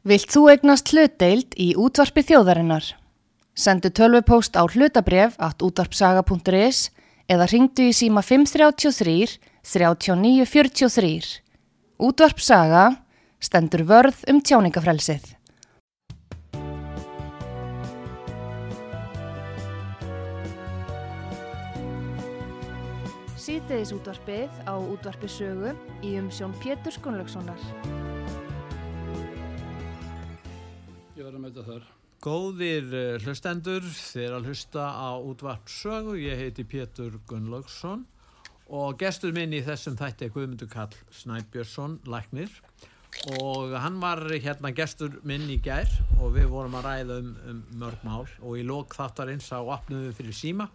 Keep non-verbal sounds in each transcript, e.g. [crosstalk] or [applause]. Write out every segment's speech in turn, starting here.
Vilt þú eignast hlutdeild í útvarpi þjóðarinnar? Sendu tölvupóst á hlutabref at útvarpsaga.is eða ringdu í síma 533 3943. Útvarpsaga stendur vörð um tjáningafrelsið. Sýteðis útvarpið á útvarpi sögu í umsjón Pétur Skunlökssonar. Að mæta þar. Góðir eh, hlustendur, þér að hlusta á útvart sögu, ég heiti Pétur Gunnlaugsson og gestur minn í þessum þætti er Guðmundur Kall Snæbjörnsson, læknir. Og hann var hérna gestur minn í gær og við vorum að ræða um, um mörg mál. Og í lók þáttarins á opnuðu fyrir síma.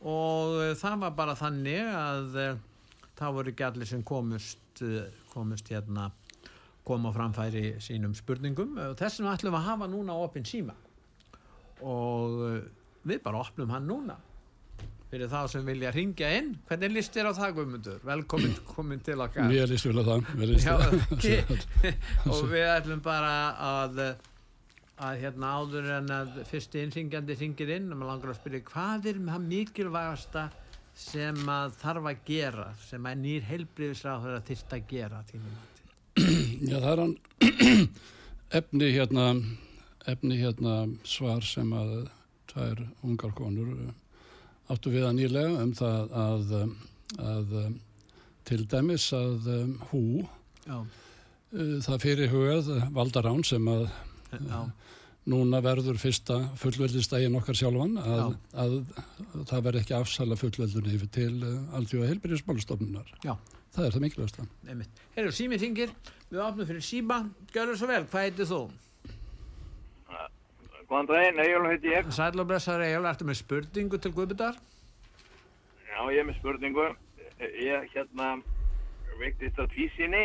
Og uh, það var bara þannig að uh, það voru ekki allir sem komust, komust hérna koma framfæri sínum spurningum. Og þessum ætlum við að hafa núna opinn síma. Og uh, við bara opnum hann núna. Fyrir þá sem vilja ringja inn. Hvernig list þér á það Guðmundur? Velkomin komin til okkar. Líst vel að það. [laughs] og við ætlum bara að að hérna áður en að fyrsti innringjandi ringir inn og maður langar að spyrja hvað er það mikilvægasta sem að þarf að gera sem að nýr heilbriðisráður að þyrst að gera að þínum mati? Já, það er hann. [clears throat] Efni hérna, efni hérna svar sem að tvær ungar konur uh, áttu við að nýlega um það að, um, að um, til dæmis að hú Já, það fyrir hugað valdarán sem að já, núna verður fyrsta fullveldistægin okkar sjálfan að, að, það verður ekki afsala fullveldunni yfir til aldjóða heilbyrjusmálustofnunar. já, Það er það mikilvægsta. einmitt. Herru, síminn ringir, við opnum fyrir síma, gjörðu svo vel, hvað heitir þú? Góðan daginn, Egil heiti ég. Sæl og blessar Egil, ertu með spurningu til Guðbundar? Já, ég er með spurningu. Ég hérna veiktist á tvísinni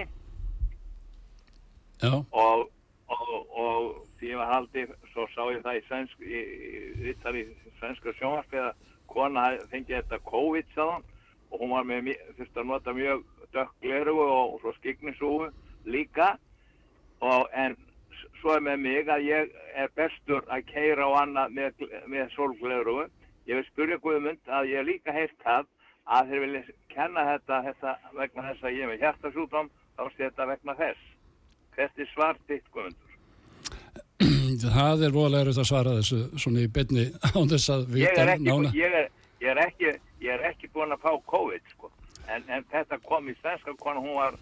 Já, og, og, og því ég var haldið, svo sá ég það í svensk, í, í, vittar í svenska sjónvarpi að kona fengið þetta COVID sáðan og hún var með, þurfti að nota mjög dökk gleru og, og svo skignisúfu líka og en svo er með mig að ég er bestur að keira á annað með, með sólgleru. Ég vil spyrja Guðmund að ég líka heyrt það að þeir vilja kenna þetta, þetta vegna þess að ég er með hjartasútum, þá sé þetta vegna þess. Hvert er svar þitt, Guðmundur? [clears throat] það er voðalega erfitt að svara þessu svona í beinni [laughs] án þess að Ég er ekki, ég er, ég er ekki, ég er ekki búin að fá COVID, sko. En, en þetta kom í svenska konu, hún var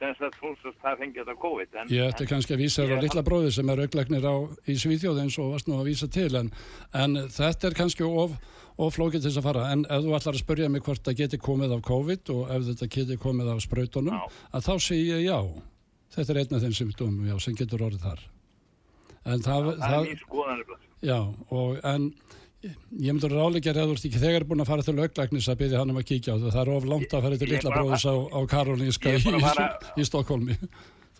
sem sagt hún sem það fengið þetta COVID. En, Ég ætti kannski að vísa þér á litla bróði sem er auglæknir á í Svíþjóð eins og varst nú að vísa til en, en þetta er kannski of, of flókið til þess að fara en ef þú ætlar að spurja mig hvort það geti komið af COVID og ef þetta geti komið af sprautunum Já. að þá sé ég já þetta er einn af þeim symptomum já, sem getur orðið þar en það, það, er mín skoðan. Já, og en ég myndur ráleikja að þú ert ekki þegar búin að fara til auglæknis að byrja hann um að kíkja á það. Það er of langt að fara til er bara- bróðis á, á Karolinska í, er fara- í Stokkólmi. [laughs]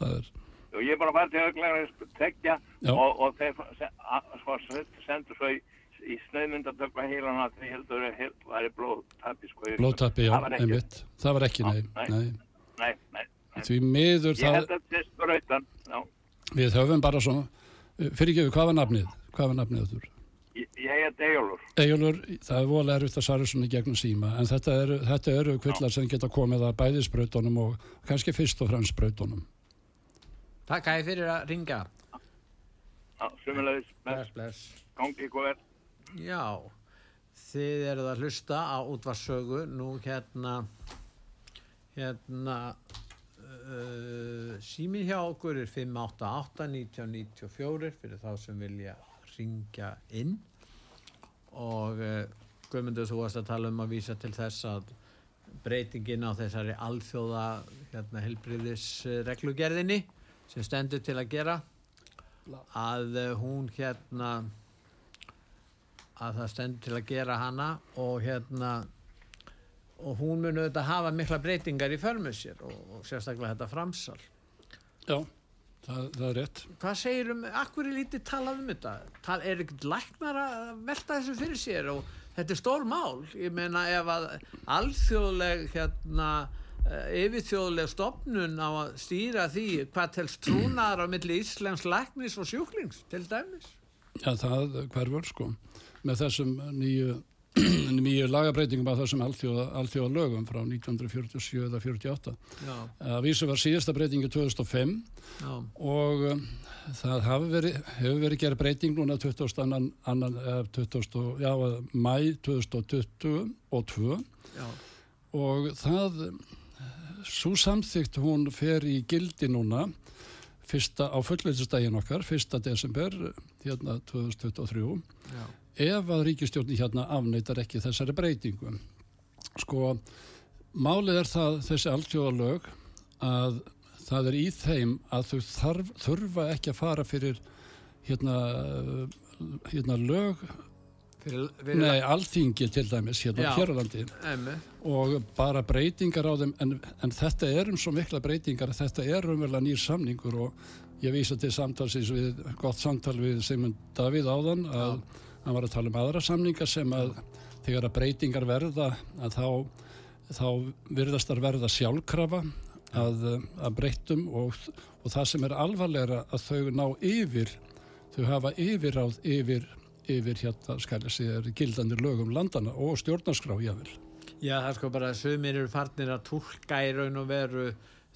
Er, ég er bara að fara til auglæðinu tekja og, og þeir sendur svo í, í snöðmyndatökla heilan að þeir heldur að það væri blóðtappi, sko. blóðtappi, já, einmitt. Það var ekki, nei, nei. nei. Nei. Því miður það, er við höfum bara svona, fyrir ekki við, hvað var nafnið? Hvað var nafnið þurr? Ég, er Dejólur. Egilur, það er voðalega erfitt að svara svona gegnum síma, en þetta eru, þetta eru kvillar sem geta komið að bæði sprautunum og kannski fyrst og fremst sprautunum. Takk að ég fyrir að ringa. Já, sumulegis, Bless, bless. gangi ykkur vel. Já, þið eruð að hlusta á útvarsögu nú hérna hérna uh, símin hjá okkur er 588-1994 fyrir þá sem vilja ringja inn og uh, Guðmundur þú varst að tala um að vísa til þess að breytingin á þessari alþjóða hérna helbriðis reglugerðinni sem stendur til að gera að uh, hún hérna að það stendur til að gera hana og hérna og hún mun auðvitað hafa mikla breytingar í förmið sér og, og sérstaklega þetta framsal. Já, það, það er rétt. hvað segir um, akkur er lítið talað um þetta Tal, er ekkert læknar að velta þessu fyrir sér og þetta er stór mál ég meina ef að alþjóðleg hérna yfirþjóðleg stopnun á að stýra því hvað telst trúnaðar á milli Íslands læknis og sjúklings til dæmis? Já, það hverfur sko með þessum nýju nýju lagabreitingum af þessum alþjóða, lögum frá 1947 eða 48 að vísu var síðasta breytingi 2005 Já. og um, það verið, hefur verið gerð breyting núna 20. Annan, annan, 20. Já, mæ 2020 og 2 Já. og það svo samþygt hún fer í gildi núna fyrsta á fullveitsdægin okkar, fyrsta desember hérna 2023 Já ef að ríkistjórni hérna afneitar ekki þessari breytingum. Sko, málið er það þessi alltjóðalög að það er í þeim að þau þarf, þurfa ekki að fara fyrir hérna, hérna lög fyrir, fyrir Nei, alþingi til dæmis hérna hérlandi og bara breytingar á þeim en, en þetta er um svo mikla breytingar þetta er umverðilega nýr samningur og ég vísa til samtalsins við gott samtal við Sigmund Davíð áðan að Já hann var að tala um aðra samningar sem að þegar að breytingar verða að þá, þá virðast að verða sjálfkrafa að, að breytum og, og það sem er alvarlega að þau ná yfir, þau hafa yfiráð yfir, yfir hérna skæli sig gildandi lögum landana og stjórnarskrá jável. Já það er sko bara að sögumir eru farnir að tólka í raun og veru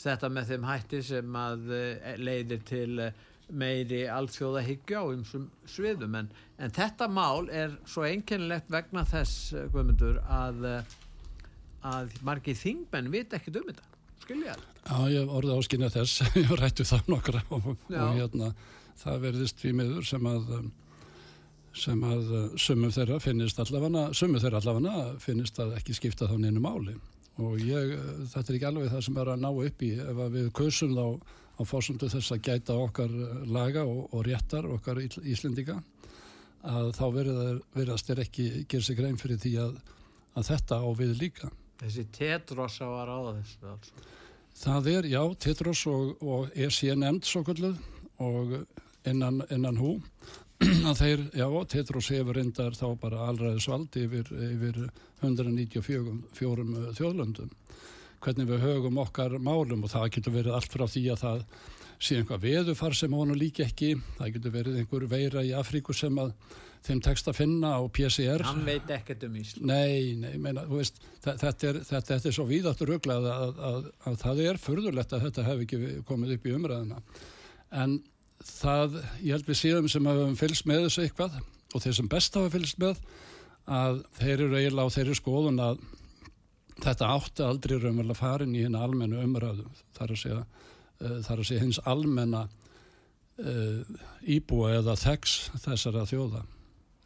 þetta með þeim hætti sem að eh, leiðir til eh, meiri alþjóðahyggja á umsum sviðum en, en þetta mál er svo einkennilegt vegna þess eh, Guðmundur að, eh, að margir þingmenn vit ekki um þetta. Skilja það? Já, ég orði áskynja þess. [laughs] Ég rættu það nokkra og, og hérna, það verðist við meður sem að sem að sumum þeirra finnist allavega sumum þeirra allavega finnist að ekki skipta þá neinu máli. Og ég, þetta er ekki alveg það sem er að ná upp í. Ef við kausum þá á fórsöndu þess að gæta okkar laga og, og réttar okkar Íslendinga að þá verðast þér ekki gera sig grein fyrir því að, að þetta á við líka. Þessi Tetros á að ráða þessu altså? Það er, já, Tetros og, og ESI nefnd svo kvölduð og innan, innan hú [clears throat] að þeir, já, Tetros hefur reyndar þá bara allraðisvald yfir, yfir 194 þjóðlöndum hvernig við högum okkar málum og það getur verið allt frá því að það sé einhvað veðufar sem honum líki ekki, það getur verið einhver veira í Afríku sem að þeim tekst að finna á PCR. Hann veit ekkert um Ísland. Nei, nei, meina, veist, þetta, er, þetta, þetta er svo víðáttur auglað að, að, að, að það er förðurlegt að þetta hef ekki komið upp í umræðina. En það, ég held við síðan sem hafum fylgst með þessu eitthvað og þeir sem best hafa fylgst með að þeir eru eiginlega á þeirri skoðun að þetta átti aldrei raunverulega farin í henni almennu umræðu þar að segja, uh, þar að segja hins almenna uh, íbúa eða þeggs þessara þjóða.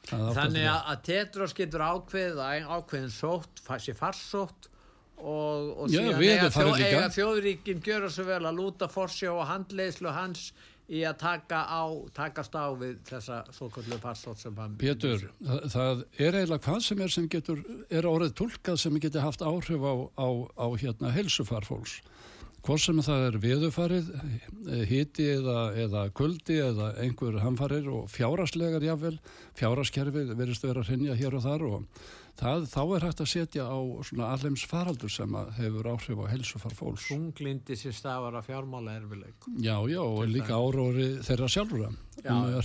Þannig að, að Tetros getur ákveð ákveðin sótt, sé farsótt og, og Já, síðan eiga þjóðríkinn gjöra svo vel að lúta forsjá og handleislu hans í að taka á, takast á við þessa svokallu passort sem hann Pétur, það, það er eiginlega hvað sem er sem getur, er orðið tólkað sem getur haft áhrif á, á, á hérna helsufarfólks hvort sem það er veðufarið hiti eða, eða kuldi eða einhver hamfarir og fjáraslegar jáfnvel, fjáraskerfið verist að vera hrinja hér og þar og það, þá er hægt að setja á alleims faraldur sem hefur áhrif á helsufar fólks. Unglindi sér stafar að fjármála erfileik. Já, já, og líka áróri þeirra sjálfur. Um,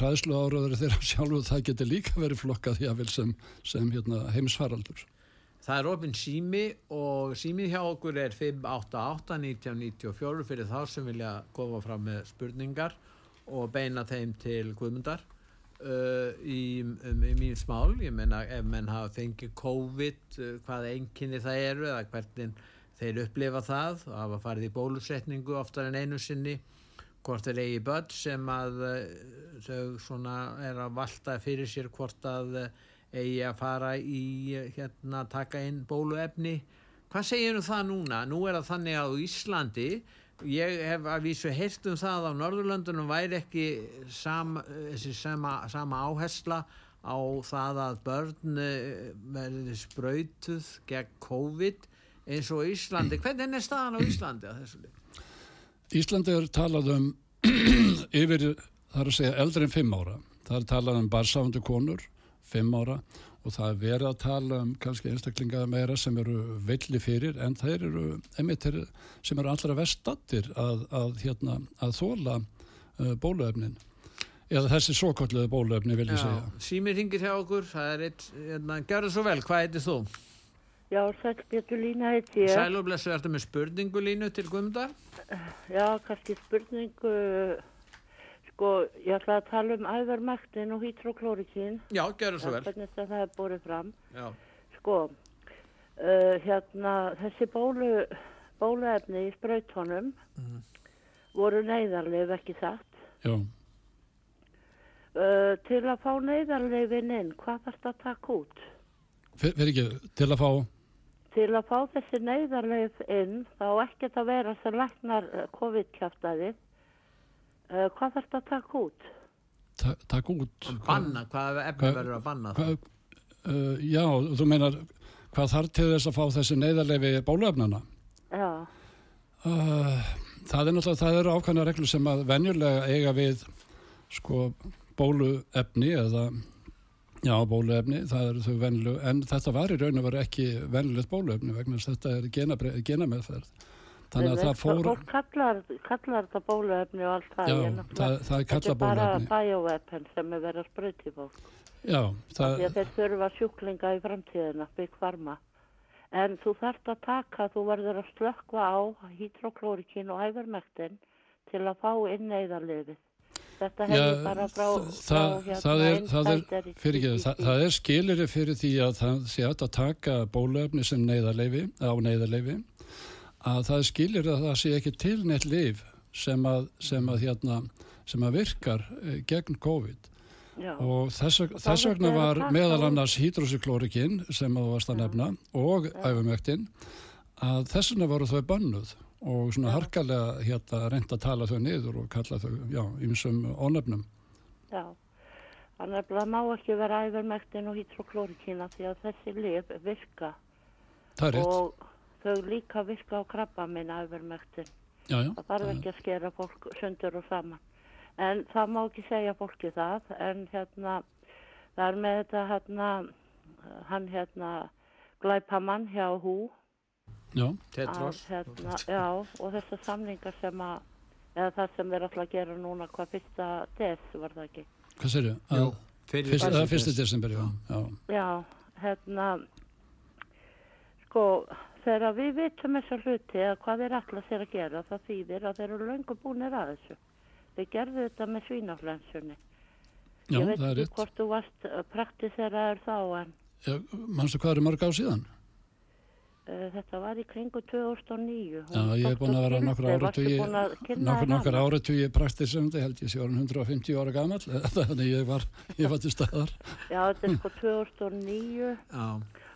Ræðslu áróri þeirra sjálfur, það getur líka verið flokkað jável sem, sem hérna, heimsfaraldur. Það er ofinn sími og sími hjá okkur er 588-1994 fyrir þá sem vilja koma fram með spurningar og beina þeim til guðmundar uh, í, um, í mín smál ég menna ef menn hafa fengið COVID uh, hvað enginni það eru eða hvernig þeir upplifa það og hafa farið í bólusetningu oftar en einu sinni hvort er eigi börn sem að uh, þau svona er að valda fyrir sér hvort að uh, eigi að fara í hérna taka inn bóluefni hvað segir það núna? Nú er það þannig að Íslandi ég hef að vísu heilt um það á Norðurlöndunum væri ekki sama, sama, sama áhersla á það að börn eh, verði spröytuð gegn COVID eins og Íslandi. Hvernig er staðan á Íslandi að þessu lið? Íslandi er talað um [clears throat] yfir, það er að segja, eldri en fimm ára. Það er talað um barsáfundu konur, fimm ára og það er verið að tala um kannski einstaklinga meira sem eru villi fyrir en þeir eru einmitt þeir sem eru allra vestattir að, að, hérna, að þóla uh, bóluefnin eða þessi svokalluðu bóluefni vil ég segja. Símir hingir hjá okkur, það er eitt, hérna, það svo vel, hvað heitir þú? Já, Sæl Péturlína heiti ég. Sæl og blessu, ertu með spurningulínu til Guðmundar? Já, kannski spurningu, sko, ég ætla að tala um æðarmæktin og hydroklórikin. Já, það svo vel. Hvernig það er borðið fram. Já, Sko, uh, hérna, þessi bólu, bóluefni í sprautónum Mhm. voru neyðarleif ekki satt. Já, Uh, til að fá neyðarleifin inn, hvað þarf að taka út? fyrir fyr ekki til að fá Til að fá þessi neyðarleif inn, þá ekkert að vera sem læknar uh, COVID-kjáftæði, uh, hvað þarf að taka út? ta takk út. banna, hvað efni Hvað- verður að banna? Hvað, uh, já, þú meinar hvað þarf til þess að fá þessi neyðarleifi bóluefnana? Já, Uh, það er náttúrulega, það eru ákvæmna reglur sem að venjulega eiga við sko bóluefni eða já, bóluefni, það eru þau venjulegu, en þetta var í raun og var ekki venjulegt bóluefni vegna þess að þetta er genameðferð. Þannig að það fór, Fólk kallar, kallar þetta bóluefni og allt það. já, það, það er Þetta kalla er bara bóluefni. bioweapon sem er verið að sprauti fólk. Já, það, Því að þeir þurfa sjúklinga í framtíðina, bygg farma. En þú þarft að taka, þú verður að slökkva á hydroklórikin og ævermektin til að fá inn neyðarlifið. Þetta hefur bara frá, það, frá hérna, það er, það er, ekki, það, það er skiliri fyrir því að það sé að taka bóluefni sem neyðarleifi, á neyðarleifi, að það skiliri að það sé ekki til neitt leif sem að, sem að, hérna, sem að virkar eh, gegn COVID. Já, og þess, þess vegna var meðal annars hydrosyklórikin sem að þú varst að nefna og æfumöktin að þess vegna voru þau bönnuð og svona harkalega hérna reynd að tala þau niður og kalla þau, já, ýmsum ónefnum. já. Þannig að það má ekki vera ævermektin og hydroklórikina því að þessi lif virka. Það er rétt. Þau líka virka á krabba minna já. Það þarf ekki að skera fólk sundur og saman. En það má ekki segja fólki það, en hérna, það er með þetta hérna, hann hérna, glæpamann hjá hú, Já, Tetros? hérna, já, og þessar samningar sem að, eða það sem við alltaf að gera núna, hvað fyrsta des var það ekki? hvað sér ég? Jú, fyrsta desember, já. já. Já, hérna, sko, þegar við vitum þessa hluti eða hvað þeir ætla sér að gera, það þýðir að þeir eru löngu búinir að þessu. Þeir gerðu þetta með svínaflensunni. Já, Ég veit það er ekki hvort þú varst uh, praktiseraður þá en Já, Manstu hvað eru mörg á síðan? uh, þetta var í kringu 2009. Já, ég hef búin að vera nokkur, nokkur áratugi praktisum, það held ég sé orðin 150 ára gamall, [laughs] þannig ég var, ég var til staðar Já, þetta er sko 2009. Já,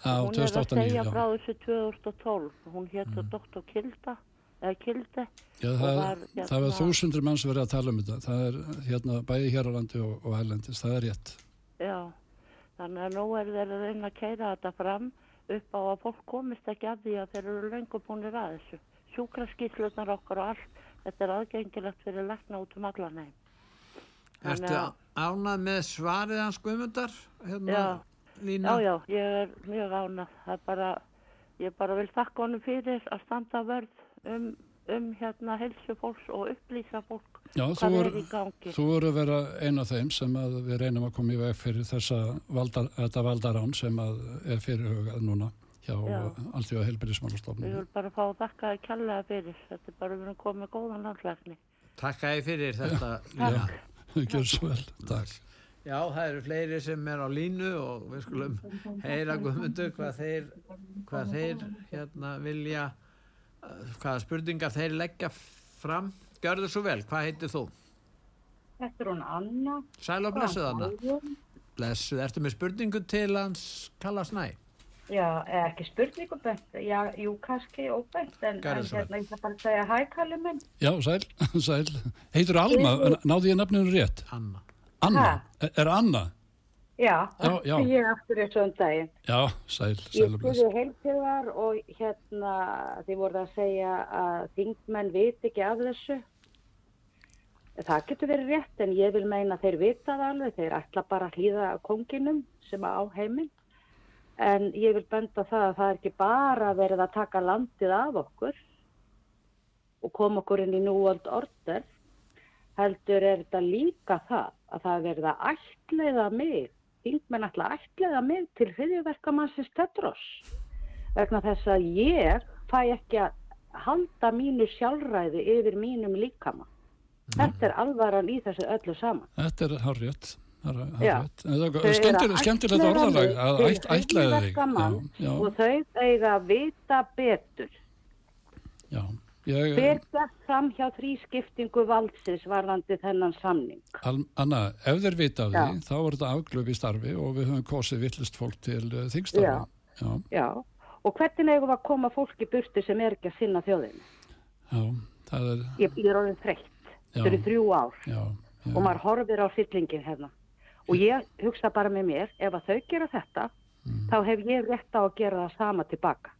á hún er að 2009. segja frá þessu 2012. Hún hétt mm. Dr. Kilda, eða Kilde. já og það, var, það var hérna- þúsundur manns verið að tala um þetta, það er hérna bæði hér á landi og, og ælendis, það er rétt. Já, þannig að nú er þeir að reyna að keira þetta fram upp á að fólk komist ekki að því að þeir eru löngu búinir að þessu. Sjúkraskíslunar okkar og allt, þetta er aðgengilegt fyrir lækna út um allan heim. Þannig ertu að- ánað með svarið hans Guðmundar? Hérna, Já, Lína? já, já, ég er mjög. Það er bara, ég bara vil þakka honum fyrir að standa vörð um, um hérna helsu fólks og upplýsa fólk Já, þú hvað er, er í gangi. þú eru að vera einn af þeim sem að við reynum að koma í veg fyrir þessa valdar, þetta valdarán sem að er fyrirhugað núna hjá Já. allþjóða Ég vil bara fá að þakka þið kærlega fyrir. Þetta er bara við erum komið góðan landlækni. Takk að ég fyrir þetta. Já, Lína. [laughs] gjör svo vel, takk. Já, það eru fleiri sem er á línu og við skulum heyra Guðmundur hvað þeir, hvað þeir hérna vilja, uh, hvaða spurningar þeir leggja fram. Gjörðu svo vel, hvað heitir þú? Þetta er hún Anna. Sæl og blessuð Anna. Blessuð, ertu með spurningu til hans Kalla Snæ? Já, eða ekki spurningu bent. Já, jú, kannski óbent, en, en hérna, ég ætla bara að segja hæ, Kalli minn. Já, sæl, [laughs] sæl. Heitur Alma, náði ég nafninu rétt? Anna. Anna, Ha? er, Anna? Já, Já, já. ég aftur í svona daginn. Já, sæl, Ég sæl og bless. spurði heiltíðar og hérna, þið voruð að segja að þingmenn viti ekki af þessu. Það getur verið rétt, en ég vil meina þeir vita það alveg. Þeir ætla bara að hlýða konginum sem á heiminn. En ég vil benda það að það er ekki bara verið að taka landið af okkur og koma okkur inn í World Order, heldur er þetta líka það að það er verið að ætliða mig, þingmenn ætla ætliða mig til hriðjuverkamannsins Tedros vegna þess að ég fæ ekki að halda mínu sjálfræði yfir mínum líkama. Þetta er alvaran í þessu öllu saman. Þetta er eru skemmtilegt, orðalag að ætlaði þig. og þau eiga að vita betur. já. Ég, Hver gert fram hjá þrískiptingu valdsins varðandi þennan samning? Anna, ef þeir vita af því, þá er þetta afglöf í starfi og við höfum kosið vittlust fólk til uh, þingstarfi. Já. Já, Já, og hvernig eigum að koma fólki burti sem er ekki að sinna þjóðinu? já, það er, Ég, ég er orðin þreytt Já. fyrir þrjú ár og maður horfir á fyllingin hérna. Og ég hugsa bara með mér, ef að þau gera þetta, Mm. þá hef ég rétt á að gera það sama tilbaka.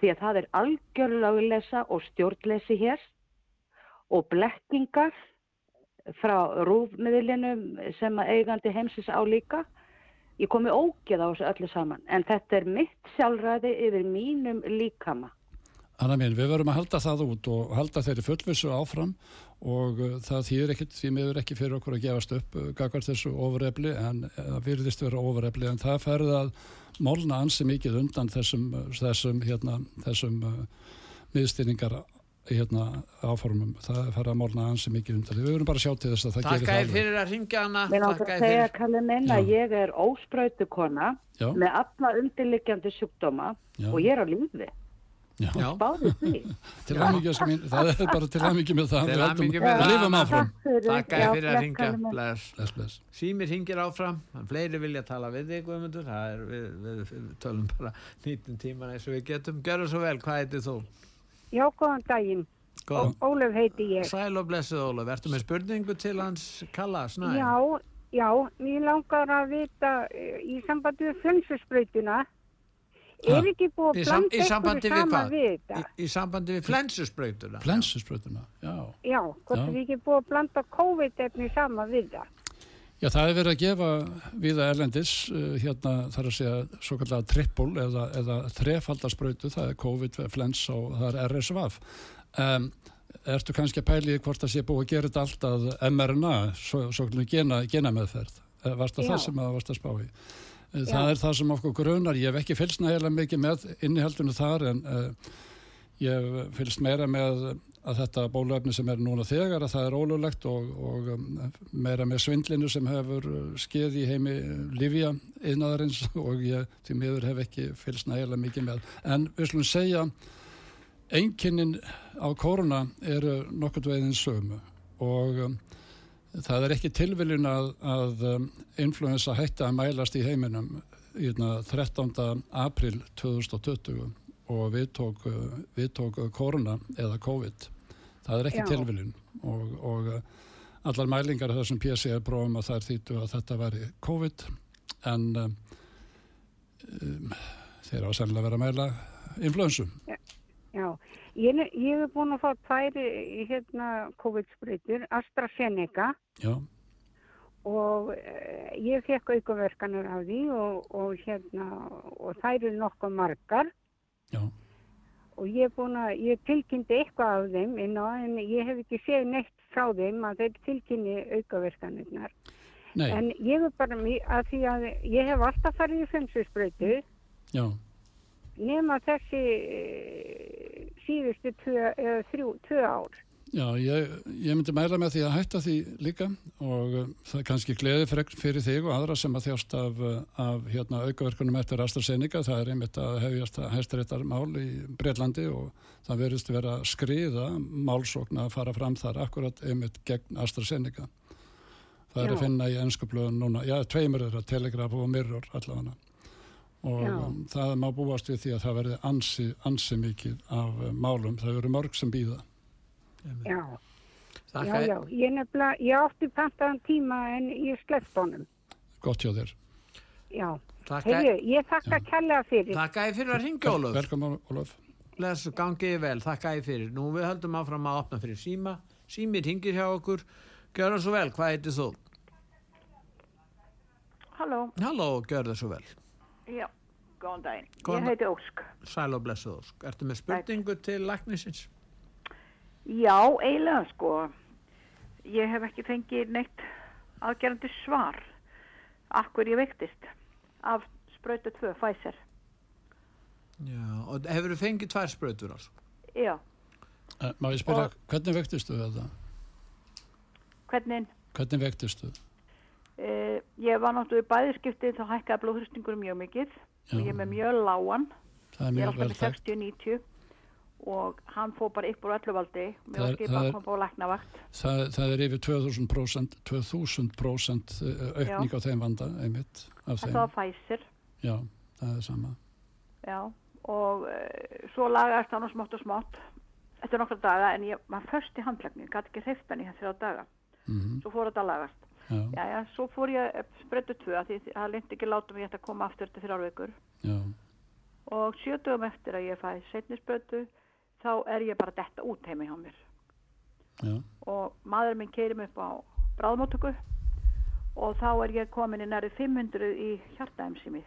Því að það er algjörlöguleysa og stjórnleysi hér og blekkingar frá rúfmiðlinum sem eigandi heimsins á líka. Ég komi ógeð á þessu öllu saman, en þetta er mitt sjálfræði yfir mínum líkama. Anna mín, við verum að halda það út og halda þeirri fullvissu áfram og uh, það þýðir ekkit, því miður ekki fyrir okkur að gefast upp uh, gagvart þessu ofurefli en það virðist vera ofurefli en það ferði að málna ansi mikið undan þessum, þessum, hérna, þessum uh, miðstýringar hérna, áformum. Það fer að málna ansi mikið undan. Við verum bara að sjá til þess að það Takk gerir það að alveg. fyrir að ringja hana. Mér Takk náttúrulega að segja, fyrir. Kalli minn, að ég er óspröytu kona Já, með alla undirliggjandi sjúkdóma Já. og ég er á lífi. Báði því. Til aðmyggja, mín, það er bara til aðmyggja með það. Til Við það. lifum áfram. Takk fyrir. Að ringja. Símir hingir áfram, fleiri vilja tala við þig, Guðmundur, það er, við, tölum bara nýttum tíman eins og við getum. Gjörðu svo vel, hvað heitir þú? Já, góðan daginn. Góð. Ólöf heiti ég. Sæl og blessuð Ólaf, ertu með spurningu til hans Kalla Snæ? Já, já, mér langar að vita eh, í sambandi við flönsusbrautuna, Ha? Er ekki búið Í, að blanda í við saman við Í, þetta? í sambandi við flensusbrautuna? Flensusbröðuna, já. Já, hvort er ekki búið að blanda COVID-efni saman við það? Já, það er verið að gefa viða erlendis, uh, hérna þarf að segja svo kallega trippul eða, eða þrefaldarsprautu, það er COVID, flens og það er RSVAF. Um, ertu kannski að pæli hvort það sé búið að gera þetta allt að mRNA, svo, svo kallega gena, gena meðferð. Varst það það sem það varst að spá í? Eh, Það er það sem okkur grunar, ég hef ekki fylgst nægilega mikið með innihaldunum þar en uh, ég hef fylgst meira með að þetta bólöfni sem er núna þegar að það er ólulegt og, og um, meira með svindlinu sem hefur uh, skeið í heimi Livia yðnaðarins [laughs] og ég til miður hef ekki fylgst nægilega mikið með. En við slum segja einkinnin á koruna eru nokkurt veginn sömu og um, það er ekki tilviljun að, að um, influensa hætti að mælast í heiminum í þarna 13. april 2020 og við tók, uh, við tók uh, koruna eða COVID. Það er ekki Já. tilviljun og, og uh, allar mælingar þessum PCR prófum að það er þýttu að þetta væri COVID en um, þeir á sennilega að vera að mæla influensum. Já, ég, ég hef búin að fá tvær eh, hérna COVID-sprautur, AstraZeneca Já, og uh, ég fekk aukaverkanur af því og, og hérna, og þær eru nokkuð margar. Já, og ég er búin að, ég tilkynnti eitthvað af þeim inn á, en ég hef ekki séð neitt frá þeim að þeir tilkynni aukaverkanirnar. nei, En ég er bara að því að ég hef alltaf farið í fensusbreytu já, nema þessi eh, síðustu tvö, eða þrjú, tvö ár. já, ég, ég myndi mæla með því að hætta því líka og uh, það er kannski gleði fyrir þig og aðra sem að þjást af, af hérna, aukaverkunum eftir AstraZeneca, það er einmitt að hefjast að hæstaréttar mál í Breitlandi og það verðist vera skriða málsókn að fara fram þar akkurat einmitt gegn AstraZeneca. Það er Já. að finna í ennsku blöðun núna, já, tveimur er að Telegraph og Mirror allavega. Og Já. það má búast við því að það verði ansi, ansi mikið af uh, málum. Það eru mörg sem býða. Já, já, já. Ég, nefnilega, ég átti pantaðan tíma en ég sleppt honum. Gott hjá þér. Já. Að ég þakka kærlega fyrir. Takk að fyrir að ringja Ólaf. Velkomin, Ólaf. Lesu gangið vel, þakka ég fyrir. Nú við höldum áfram að opna fyrir síma. Símir hingir hjá okkur. Gjörðu svo vel, hvað heitir þú? Halló, Halló, gjörðu svo vel. Já, Góðan daginn. Góðan Ég heiti Ósk. Sæl og blessuð Ósk. Ertu með spurningu til læknisins? Já, eiginlega sko. Ég hef ekki fengið neitt aðgerandi svar. Akkur ég veiktist af sprautu 2, Pfizer. Já, og hefur þú fengið tvær sprautur alls? Já, Eh, Má ég spyrja, Og- hvernig vektistu þetta? hvernig? Hvernig vektistu? Uh, ég var náttúrulega í bæðiskipti þá hækkaði blóðhristingur mjög mikið Já. og ég er með mjög lágan. Það er Ég er mjög alltaf með þekkt. 60-90 og hann fór bara upp úr öllu valdi. Mér Það var er- skipað það að koma á læknavakt. Það, það er yfir 2000%, 2000% aukning á þeim vanda, einmitt, Það var Pfizer. Já, það er sama. Já, og uh, svo lagaðist hann og smátt og smátt eftir nokkra daga en ég var först í handlækning, gæti ekki hreift henni þrjá daga. Mm Svo fór þetta að lagast. Já, Já, svo fór ég spreytu tvö því það lindi ekki ég ætti að koma aftur til þrjár vikur. Já, og sjötugum eftir að ég fæ setni spreytu þá er ég bara detta út heima hjá mér. Já, og maður minn keirir mig upp á bráðmóttöku og þá er ég komin í næri 500 í hjartaemsimi,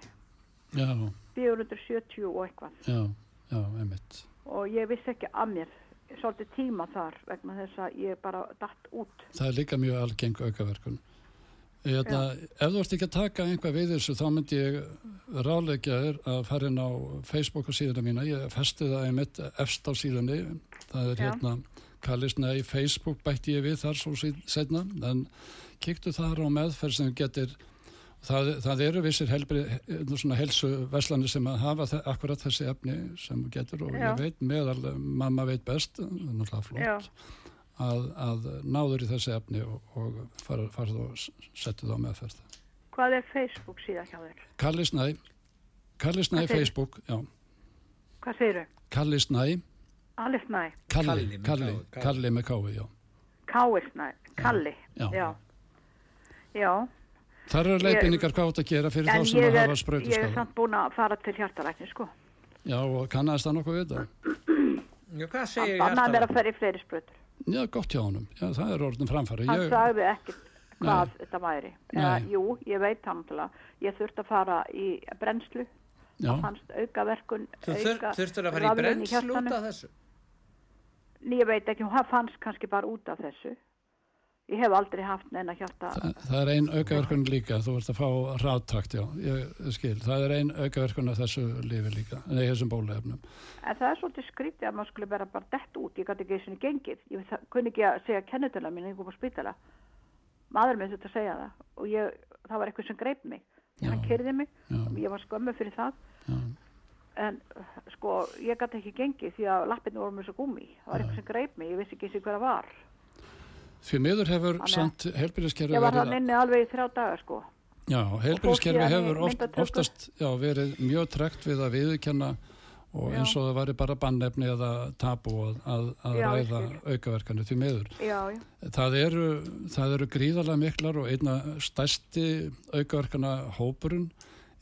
já, 470 og eitthvað. Já, já, einmitt. og ég vissi ekki að mér svolítið tíma þar vegna þess að ég bara datt út. Það er líka mjög algeng aukaverkun. Eða, ef þú ert ekki að taka einhvað við þessu, þá myndi ég ráleggja þér að fara inn á Facebook og síðuna mína. Ég festi það einmitt efst á síðunni. Það er Já. hérna, kallist neði Facebook bætti ég við þar svo seinna. En kíktu þar á meðferð sem getur Það, það eru vissir helsu veslanir sem að hafa þe- akkurat þessi efni sem getur og Já. ég veit meðal, mamma veit best, það er flott Já. Að, að náður í þessi efni og, og fara, fara og s- setja það á meðferð. Hvað er Facebook síðan hjá þér? Kalli Snæ, Kalli Snæ Hvað segir- Facebook, já, Hvað segirðu? Kalli Snæ, Alif Næ, Kalli, Kalli Kalli, með kái, já. Káir Næ, Kalli. Já. Já. Já. Það eru leifinningar hvað átt að gera fyrir þá sem ég að er, hafa ég er samt búin að fara til hjartalækni, sko. Já, og kannast það nokkuð við það? Já, hvað segir bannaði mér að hjartalæknir? ferja í fleiri sprautur. Já, gott hjá honum. Já, það er orðin framfæri. Hann Ég, sagði ekkert hvað Nei. þetta væri. Eða, jú, ég veit hann. Ég þurfti að fara í brennslu. já, Það fannst auka verkun, Þú þur, auka þurftur að fara í brennslu út af þessu? Nei, Ég veit ekki, hún fannst kannski bara út af þessu. Ég hef aldrei haft neina hjarta. það, það er ein aukaverkun líka. Þú ert að fá ráttakt, já, ég skil. Það er ein aukaverkun af þessu lífi líka, nei, þessum bólefnum. En það er svolítið skrítið að maður skulle vera bara dett út. Ég gæti ekki einu sinni gengið. Ég kunni ekki að segja kennetöla mín, ég kom á spítala. Maður minn þetta að segja það. Og ég, það var eitthvað sem greip mig. Já. Hann kyrði mig. Já, Ég var skömmu fyrir það. já, En sko, ég gæti ekki gengið því að lappinu voru með svo gúmi. Það var eitthvað sem greip mig. Ég vissi ekki eins og hver það var. Því miður hefur samt helbyrðiskerfi Ég var verið þann inni alveg í þrjá daga, sko. Já, í hefur oft, oftast já, verið mjög trekt við að viðkenna og eins og það væri bara bannefni eða tabu að, að, að Já, ræða aukaverkanu því já. Það eru, það eru gríðarlega miklar og einna stærsti aukaverkana hópurinn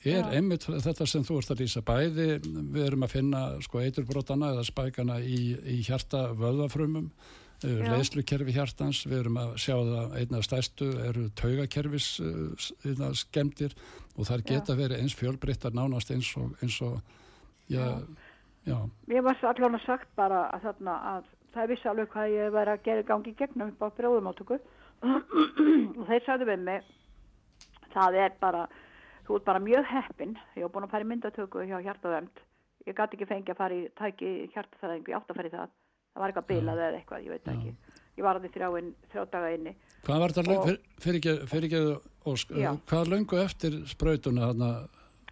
er einmitt þetta sem þú ert að lýsa. Bæði, við erum að finna sko eiturbrotana eða spækana í, í hjarta vöðafrumum Já. leðslukerfi hjartans, við erum að sjá það einna stærstu eru taugakerfis uh, skemmtir og þar Já. geta verið eins fjölbreyttar nánast eins og, eins og já, já, Mér var allavega sagt bara að þarna að það vissi alveg hvað ég væri að gera gangi gegnum upp á brjóðumáttöku og þeir sagði við mig það er bara þú ert bara mjög heppin ég var búin að fara í myndatöku hjá hjartaðönd ég gæti ekki fengið að fara í tæki hjartaþæðingu, ég átt að fara í það það var eitthvað bilað eða eitthvað, ég veit ekki. Ég var að því þrjá, inn, þrjá daga inni. Hvað var þetta, Og- fyrir, fyrir ekki, hvað löngu eftir sprautuna þarna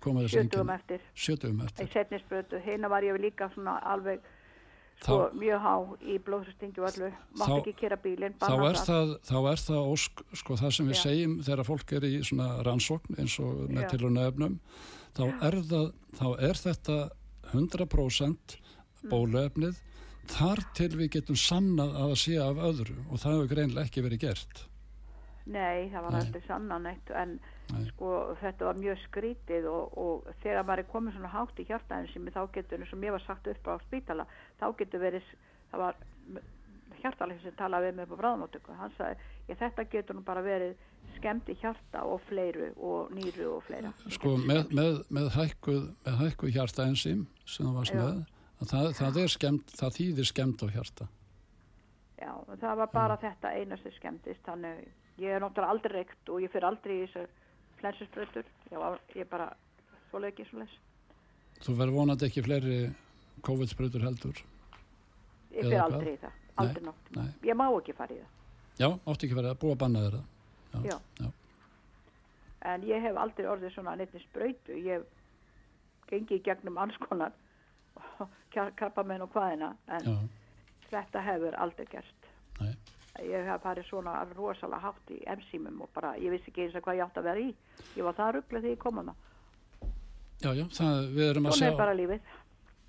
koma þessi 70 eftir, Sjötugum eftir. setnisbrötu hérna var ég líka svona alveg sko, Þá- mjög há í blóðsystingi og allu mátti Þá- ekki kera bílinn, Þá er, það, þá er það ósk, sko það sem við Já. segjum þegar fólk er í svona rannsókn eins og með Já. tilhörnaefnum, þá er, það, þá er þetta 100% Mm. Þar til við getum sannað að það sé af öðru og það hefur greinlega ekki verið gert. Nei, það var aldrei sannan eitt en Nei. sko þetta var mjög skrítið og, og þegar maður er komið svona hátt í hjartaðin sem þá getur, eins og mér var sagt upp á spítala, þá getur verið, það var hjartaleg sem talaði við mig upp á bráðmáttöku, hann sagði, ég þetta getur nú bara verið skemmti hjarta og fleiru og nýru og fleira. Sko með, með, með hækkuð, hækkuð hjarta ensím sem þú varst Já. Það, það skemmt, það þýðir skemmt á hjarta. Já, það var bara þetta eina sem skemmtist, þannig ég er náttúrulega aldrei reykt og ég fyrir aldrei í þessu flensusbröður, ég er bara svoleið ekki svoleiðis. Þú verður vonandi ekki fleiri COVID-sprutur heldur. Ég Eða fyrir hvað? aldrei í það, aldrei nátt. Nei. Ég má ekki fara í það, Já, átti ekki verið að búa að banna þeirra. Já. já. en ég hef aldrei orðið svona neittni spröytu, ég hef gengið í gegnum alls konar krabbamenn og hvaðina, en já. þetta hefur aldrei gerst. Nei. Ég hef farið svona rosalega hátt í emsýmum og bara, ég vissi ekki eins og hvað ég átt að vera í. Ég var það rugglega þegar ég kom að það. Já, já, það, við erum að sjá,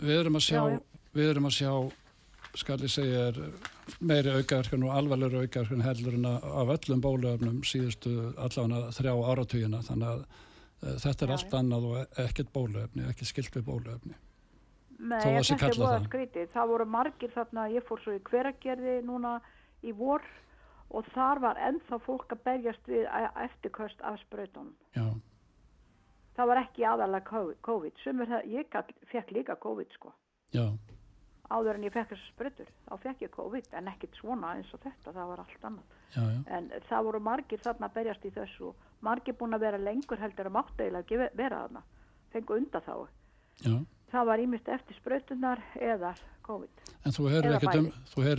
við erum að sjá, Já, já. við erum að sjá, skal ég segja, er meiri aukaverkun og alvarlegur aukaverkun heldur en af öllum bólöfnum síðustu allavega þrjá áratugina, þannig að uh, þetta er Já, allt annað og ekkert bólöfni, ekki skilt við bólöfni. Nei, þetta er það. skrítið. Það voru margir þarna, ég fór svo í hveragerði núna í vor og þar var ennþá fólk að berjast við e- eftirköst af sprautunum. Já, Það var ekki aðalega COVID-. Sumur það, ég fekk líka COVID sko. já, Áður en ég fekk þessu sprautur, þá fekk ég COVID en ekkit svona eins og þetta, það var allt annað. já, já, En það voru margir þarna að berjast í þessu margir búin að vera lengur heldur að ve- vera þarna. Fengu undan þá. já. Það var ímyndst eftir sprautunar eða COVID. En þú heyrir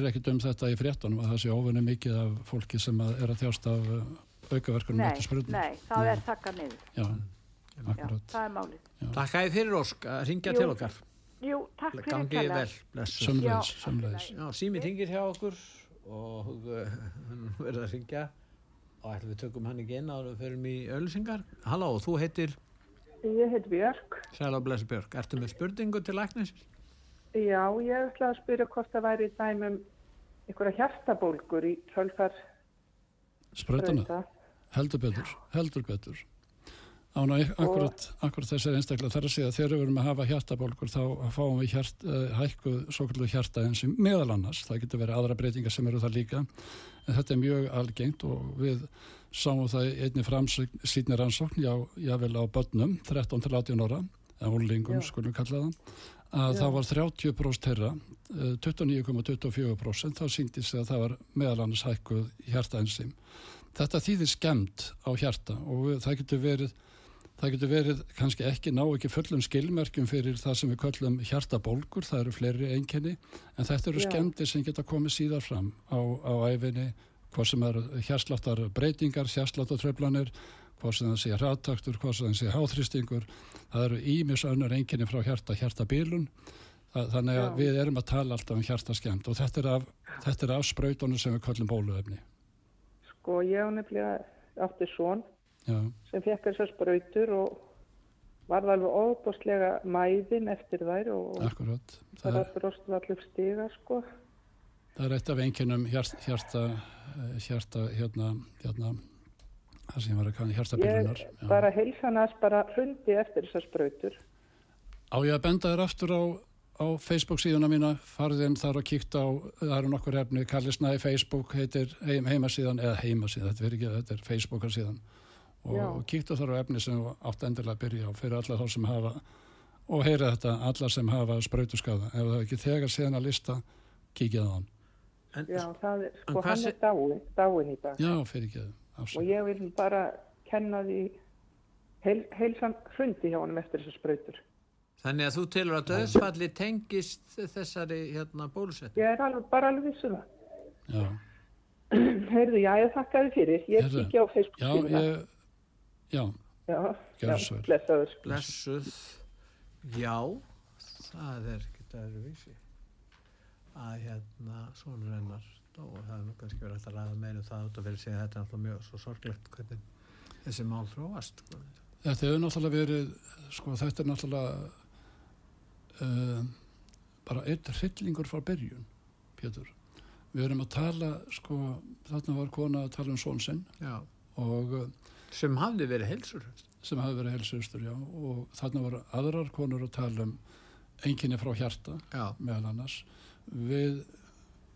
ekkert um, um þetta í fréttunum að það sé óvinni mikið af fólki sem að er að þjást af uh, aukaverkunum Nei, eftir sprutum. nei, það er þakka niður. Já, Já, akkurat. það er málið. Takk að þið fyrir Ósk að ringja Jú, til okkar. Jú, takk fyrir Gangi kærlega. vel, blessu. Sömleis, Já, sömleis. Já, sími tingir hjá okkur og uh, [laughs] hann verður að ringja og ætlum við tökum hann ekki inn áður en við förum í öllusingar. Halló, þú heitir Ég heit Björk. Sæl og blessu Björk. Ertu með spurningu til læknis? Já, ég ætla að spyrja hvort það væri dæmum einhverja hjartabólgur í kjölfar Sprautana, sprauta. heldur betur, heldur betur. Ána, akkurat, akkurat þessar einstaklega þar að segja að þegar við erum að hafa hjartabólkur þá fáum við hjart, uh, hækkuð svo kallu hjarta eins og meðal annars. Það getur verið aðra breytingar sem eru það líka. En þetta er mjög algengt og við sáum það einni framsýtni rannsókn, já, jável á börnum, 13 til 18 ára, eða úrlingum Já. skulum kalla það, að Já. það var 30% þeirra, eh, 29,24%, þá síndi sig að það var meðal annars hækkuð hjartaensím. Þetta þýðir skemmt á hjarta og það getur verið Það getur verið kannski ekki ná ekki fullum skilmerkjum fyrir það sem við köllum hjartabólgur, það eru fleiri einkenni, en þetta eru Já. skemmtir sem geta komið síðar fram á, á æfinni, hvað sem eru hjarsláttar breytingar, hjarsláttartröflanir, hvað sem það sé hraðtaktur, hvað sem það sé háþrýstingur, það eru ímis önnur einkenni frá hjarta, hjartabilun, það, þannig að Já. við erum að tala alltaf um hjartaskemmt og þetta er af, þetta er af sprautunum sem við köllum bóluefni. Sko, ég á nefnilega átti svon Já, sem fekk þessar sprautur og varð alveg óbúslega mæðin eftir þær og akkurat. Það það er, var brostu allir stiga, sko. Það er eitt af einkennum hjarta, hjarta, eh, hjarta hérna, hérna, það sem var að kanna, hjartabillunar. Ég bara heilsanast bara hrundi eftir þessar sprautur. Á ég að benda þér aftur á, á Facebook síðuna mína, farið inn þar og kíkt á, það eru nokkur efni, Kalli Snæði Facebook heitir heim, heimasíðan, eða heimasíðan, þetta er ekki, þetta er Facebookar síðan. Og, og kíktu þar á efni sem átt endilega að byrja á fyrir alla þá sem hafa, og heyra þetta, alla sem hafa sprautuskaða. Ef það ekki þegar síðan að lista, kíkja það á hann. En, Já, það er, sko, hann er dáin, dáin í dag. Já, fyrir ekki það. Og ég vil bara kenna því heil, heilsan hrundi hjá honum eftir þessar sprautur. Þannig að þú telur að döðsfalli tengist þessari hérna bólusetning. Ég er alveg, bara alveg vissu það. Já. [clears throat] Heyrðu, já, ég þakka þið fyrir. Ég Heyrðu, kíkja á Facebook Já, síðuna. ég, já, Já, já, blessaður. Blessuð. Já, það er ekki það vísi. Að hérna, svona rennar og það er nú kannski verið að ræða meira um það út af sig að þetta er alltaf mjög svo sorglegt hvernig þessi mál þróast. sko. Þetta hefur náttúrulega verið, sko þetta er náttúrulega uh, bara einn hryllingur frá byrjun, Pétur. Við erum að tala, sko, þarna var kona að tala um són sinn Já. og uh, Sem hafði verið heilsur. sem hafi verið helsustur, já, og þarna voru aðrar konur að tala um enginni frá hjarta, Já. meðal annars. Við,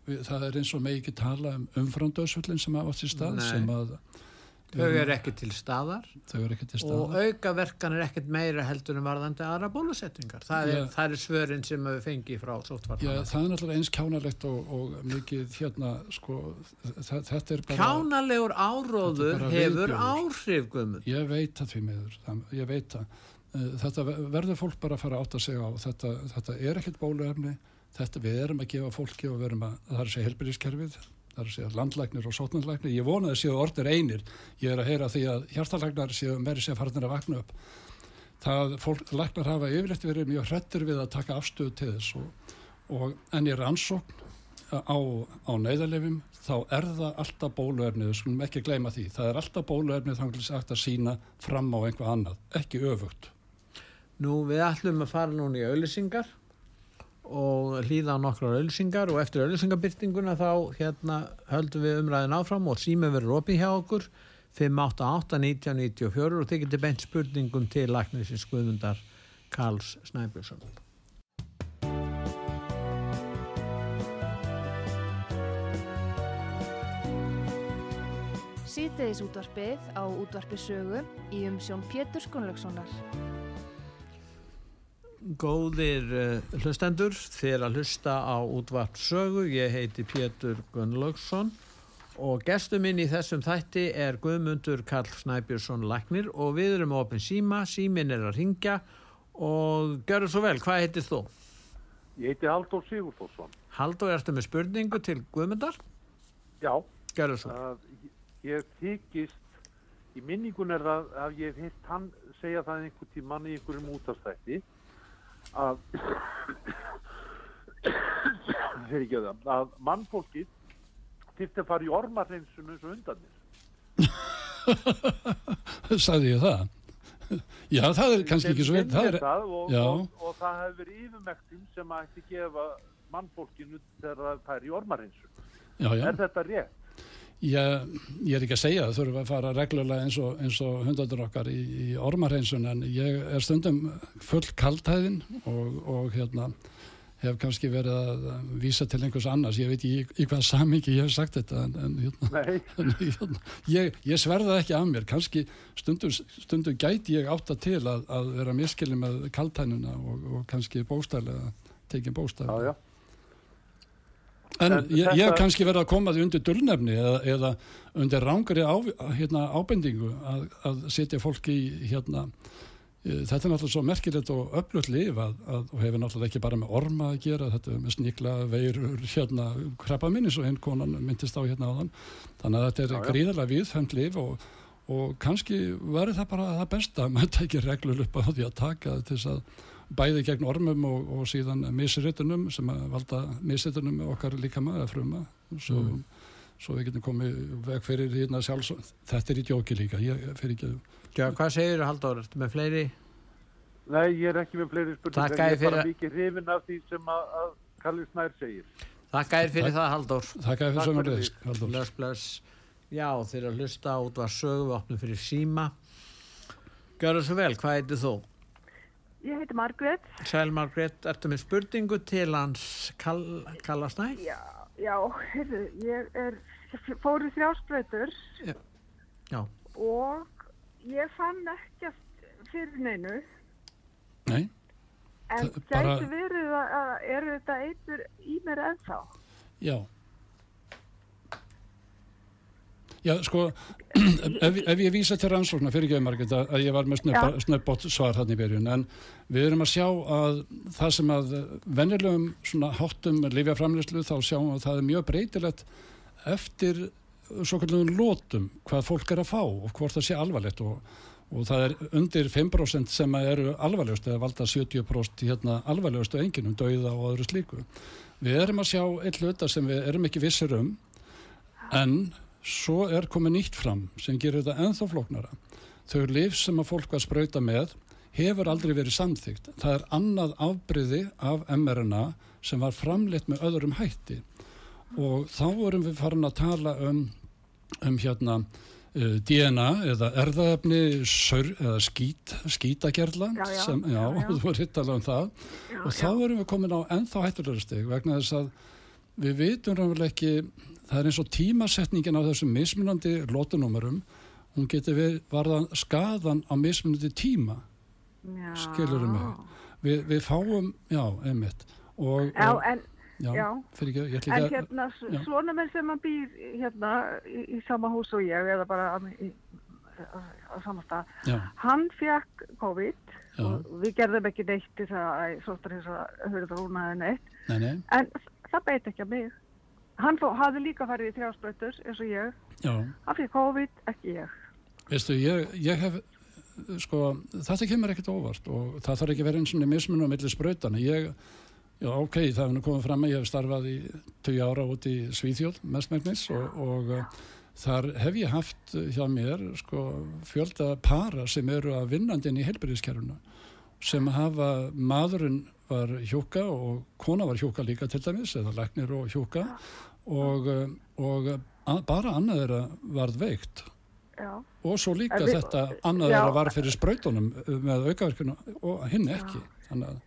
við, það er eins og með ekki tala um umframdöðsvöllin sem hafa átt sér stað, Nei. sem að Þau eru ekki til staðar og aukaverkan er ekkert meira heldur en varðandi aðra bólusetningar. Það er, það er svörin sem við fengi frá Já, sóttvarnar. það er náttúrulega eins kjánalegt og, og mikið hérna, sko, þetta er bara... Kjánalegur áróður hefur viðbjóður. áhrif, Guðmund. Ég veit það því miður, það, ég veit það. Þetta ver- verður fólk bara að fara að átta sig á. Þetta, þetta er ekkert bóluefni, þetta við erum að gefa fólki og við erum að, það er að segja helbyrðiskerfið, það er að segja landlæknir og sótnarlæknir. Ég vona að séu orðir einir. Ég er að heyra því að hjartalæknar séu meiri séu farinir að vakna upp. Það fólk, læknar hafa yfirleitt verið mjög hrettir við að taka afstöðu til þess og, og en ég rannsókn á, á neyðarlefum þá er það alltaf bóluefnið, við skulum ekki gleyma því, það er alltaf bóluefnið er sagt að sína fram á einhvað annað, ekki öfugt. Nú, við ætlum að fara núna í auðlýsingar og hlýða á nokkrar auðlýsingar og eftir auðlýsingabyrtinguna þá hérna höldum við umræðin áfram og símið verður opið hjá okkur 588-1994 og þið getur beint spurningum til læknisins Guðmundar Karls Snæbjörnsson. Síðdeis útvarpið á útvarpi sögu í umsjón Pétur Skunlökssonar. Góðir uh, hlustendur, þér að hlusta á útvart sögu, ég heiti Pétur Gunnlaugsson og gestur minn í þessum þætti er Guðmundur Karl Snæbjörnsson Læknir og við erum á opin síma, símin er að ringja og görðu svo vel, hvað heitir þú? Ég heiti Halldór Sigurþórsson. Haldur, ertu með spurningu til Guðmundar? Já, Görðu svo. að ég þykist, í minningun er það að ég hef hitt hann segja það einhver tímann í einhverjum útastætti að [coughs] fyrir ekki það, að mannfólkið þyrfti að fara í ormarreinsunum eins og undanir. [laughs] Sagði ég það? [laughs] Já, það er kannski ekki svo veit. Það er, og, og, og það hefur verið yfirmektum sem að ekki gefa mannfólkinu þegar það fær í ormarreinsun. já, já. Er þetta rétt? Ég, ég er ekki að segja það, þurfum að fara reglulega eins og, og hundandur okkar í, í ormarheinsun en ég er stundum full kaldhæðin og, og hérna hef kannski verið að vísa til einhvers annars, ég veit ekki í, í hvað samingi ég hef sagt þetta en, en, hérna, [laughs] en hérna, ég, ég sverða ekki af mér, kannski stundum, stundum gæti ég átta til að, að vera miskili með kaldhænuna og, og kannski bóstælega tekið bóstælega. En En ég, ég hef kannski verið að koma því undir dulnefni eða, eða undir rángari á, hérna, ábendingu að, að setja fólk í hérna, e, þetta er náttúrulega svo merkilegt og öflugt lif að, að, og hefur náttúrulega ekki bara með orma að gera, þetta með sníkla, veirur, hérna, krabba minni svo hinn konan myndist á hérna áðan. Þannig að þetta er Já, gríðarlega viðfemt lif og, og kannski verður það bara það besta að maður tekir reglur upp á því að taka til þess að bæði gegn ormum og, og síðan misritunum sem að valda misritunum okkar líka maður að fruma svo, Mm. svo við getum komið veg fyrir hérna sjálfs þetta er í djóki líka ég fyrir ekki Já, hvað segir þú Haldur, ertu með fleiri? Nei, ég er ekki með fleiri spurningar. Þakka Ég þér er bara fyrir- mikið hrifin af því sem að, að Kalli Snær segir. Þakka þér fyrir það Haldur. Þakka þér fyrir Takk sömurleis fyrir Bless, bless. Já, þeir að hlusta út var sögu, opnum fyrir síma. Gjörðu svo vel, hvað heitir þú? Ég heiti Margrét. Sæl Margrét, ertu með spurningu til hans Kall, Kallasnæ? Já, já, heyrðu, ég er, fór í þrjásbreytur Já. og ég fann ekkert fyrir neinu. Nei, En Það- bara- gæti verið að, að er þetta eitur í mér ennþá? já Já, sko [clears throat] ef, ef ég vísa til rannsóknar fyrir margir að ég var með snöpp- snöppbót svar hann í byrjun en við erum að sjá að það sem að venjulegum svona háttum lifjaframlislu þá sjáum við að það er mjög breytilegt eftir svo kallum lótum hvað fólk er að fá og hvort það sé alvarlegt og, og það er undir 5% sem eru alvarlegust eða valda 70% hérna alvarlegustu enginum, dauða og öðru slíku. Við erum að sjá eitt hluta sem við erum ekki vissir um en svo er komið nýtt fram sem gerir þetta ennþá flóknara. Þau lif sem að fólk var sprauta með hefur aldrei verið samþygt. Það er annað afbriði af mRNA sem var framleitt með öðrum hætti. Og þá vorum við farin að tala um, um hérna uh, DNA eða erðaefni saur, eða skít, skítagerla Já, já, sem, já, já, þú voru hitt alveg um það. Og þá erum við komin á ennþá hættulegur steg vegna þess að við vitum raunverulega ekki það er eins og tímasetningin á þessum mismunandi lótunúmerum hún getur við varðan skadan á mismunandi tíma. Já. skilur mig? Við, við fáum, já, einmitt. Og, Já, og en, já, já. ekki, ég ætla ekki að hérna, svona menn sem að býr hérna í, í sama hús og ég eða bara á, í, á, á sama stað, já, hann fekk COVID og við gerðum ekki neitt til það að að höfðu það rúnaði neitt, nei, nei, en það beit ekki að mig. Hann fó, hafði líka farið í þrjáspröytur eins og ég, já hann fekk COVID, ekki ég. Veistu, ég, ég hef, sko, þetta kemur ekkert óvart og það þarf ekki vera eins og mismun á milli sprautana. Ég, já, ok, það hefur nú komið fram að ég hef starfað í 20 ára út í Svíþjóð, mestmægnis, og, og uh, þar hef ég haft hjá mér, sko, fjölda para sem eru að vinnandi inn í heilbyrðiskerfuna, sem hafa, maðurinn var hjúka og kona var hjúka líka til dæmis, eða læknir og hjúka, og, uh, og bara annað þeirra varð veikt Já. og svo líka við- þetta annað er að var fyrir sprautunum með aukaverkinu og hinn ekki þannig að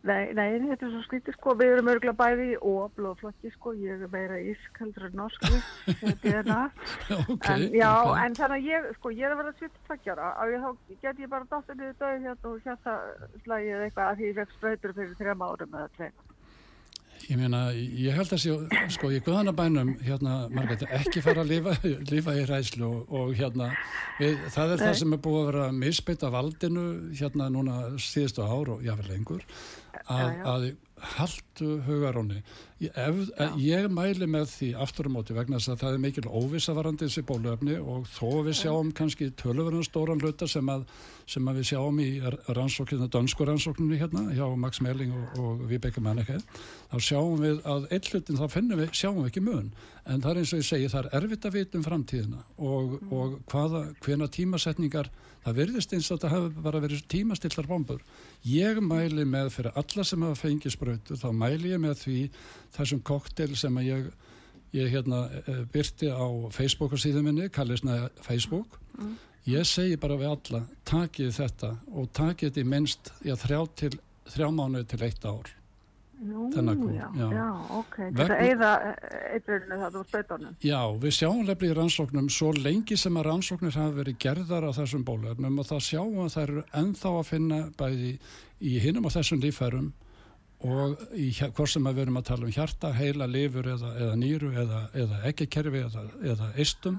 Nei, nei, þetta er svo skrítið sko, við erum örgulega bæði í ó blóðflokki sko, ég er meira ísk heldur en norski, DNA. [laughs] ok, en, já, ok. en þannig að ég, sko, ég er að vera 72 ára, að ég þá get ég bara dáttur niður döð hérna og hérna slægið eitthvað að því ég fekk sprautur fyrir þrejum árum eða tveim. Ég meina, ég held að sé sko, í guðanabænum, hérna Margrét, ekki fara að lifa, lifa í ræslu og, og hérna, við, það er það Nei. sem er búið að vera misbytt af valdinu hérna núna síðustu ár og jáfnvel lengur að, að haldu hugaróni ég, ef, ég mæli með því aftur á móti vegna þess að það er mikil óvissavarandi þessi bóluefni og þó við sjáum kannski tölurverðan stóran hluta sem að, sem að við sjáum í rannsókninu, dönsku rannsókninu hérna hjá Max Melling og, og Vibeke Manneke þá sjáum við að einn hlutin þá finnum við, sjáum við ekki mun. En það er eins og ég segi, það er erfitt að vita um framtíðina og, og hvaða, hvena tímasetningar það virðist eins og þetta hafi bara verið tímastillar bombur. Ég mæli með fyrir alla sem hafa fengið sprautu þá mæli ég með því þessum koktel sem að ég ég hérna eh, byrti á Facebook og síðan minni, kallisna Facebook. Ég segi bara við alla takið þetta og takið þetta í minnst já, þrjá, til, þrjá mánuði til eitt ár. Kú, já, já. já, ok, að eyða eitrunni það úr sprautunum. Já, við sjáum lefni í rannsóknum svo lengi sem að rannsóknir hafa verið gerðar á þessum bólefnum og það sjáum að það eru ennþá að finna bæði í hinum á þessum lífærum og í hvort sem við erum að tala um hjarta, heila, lifur eða, eða nýru eða, eða ekkikerfi eða, eða eistum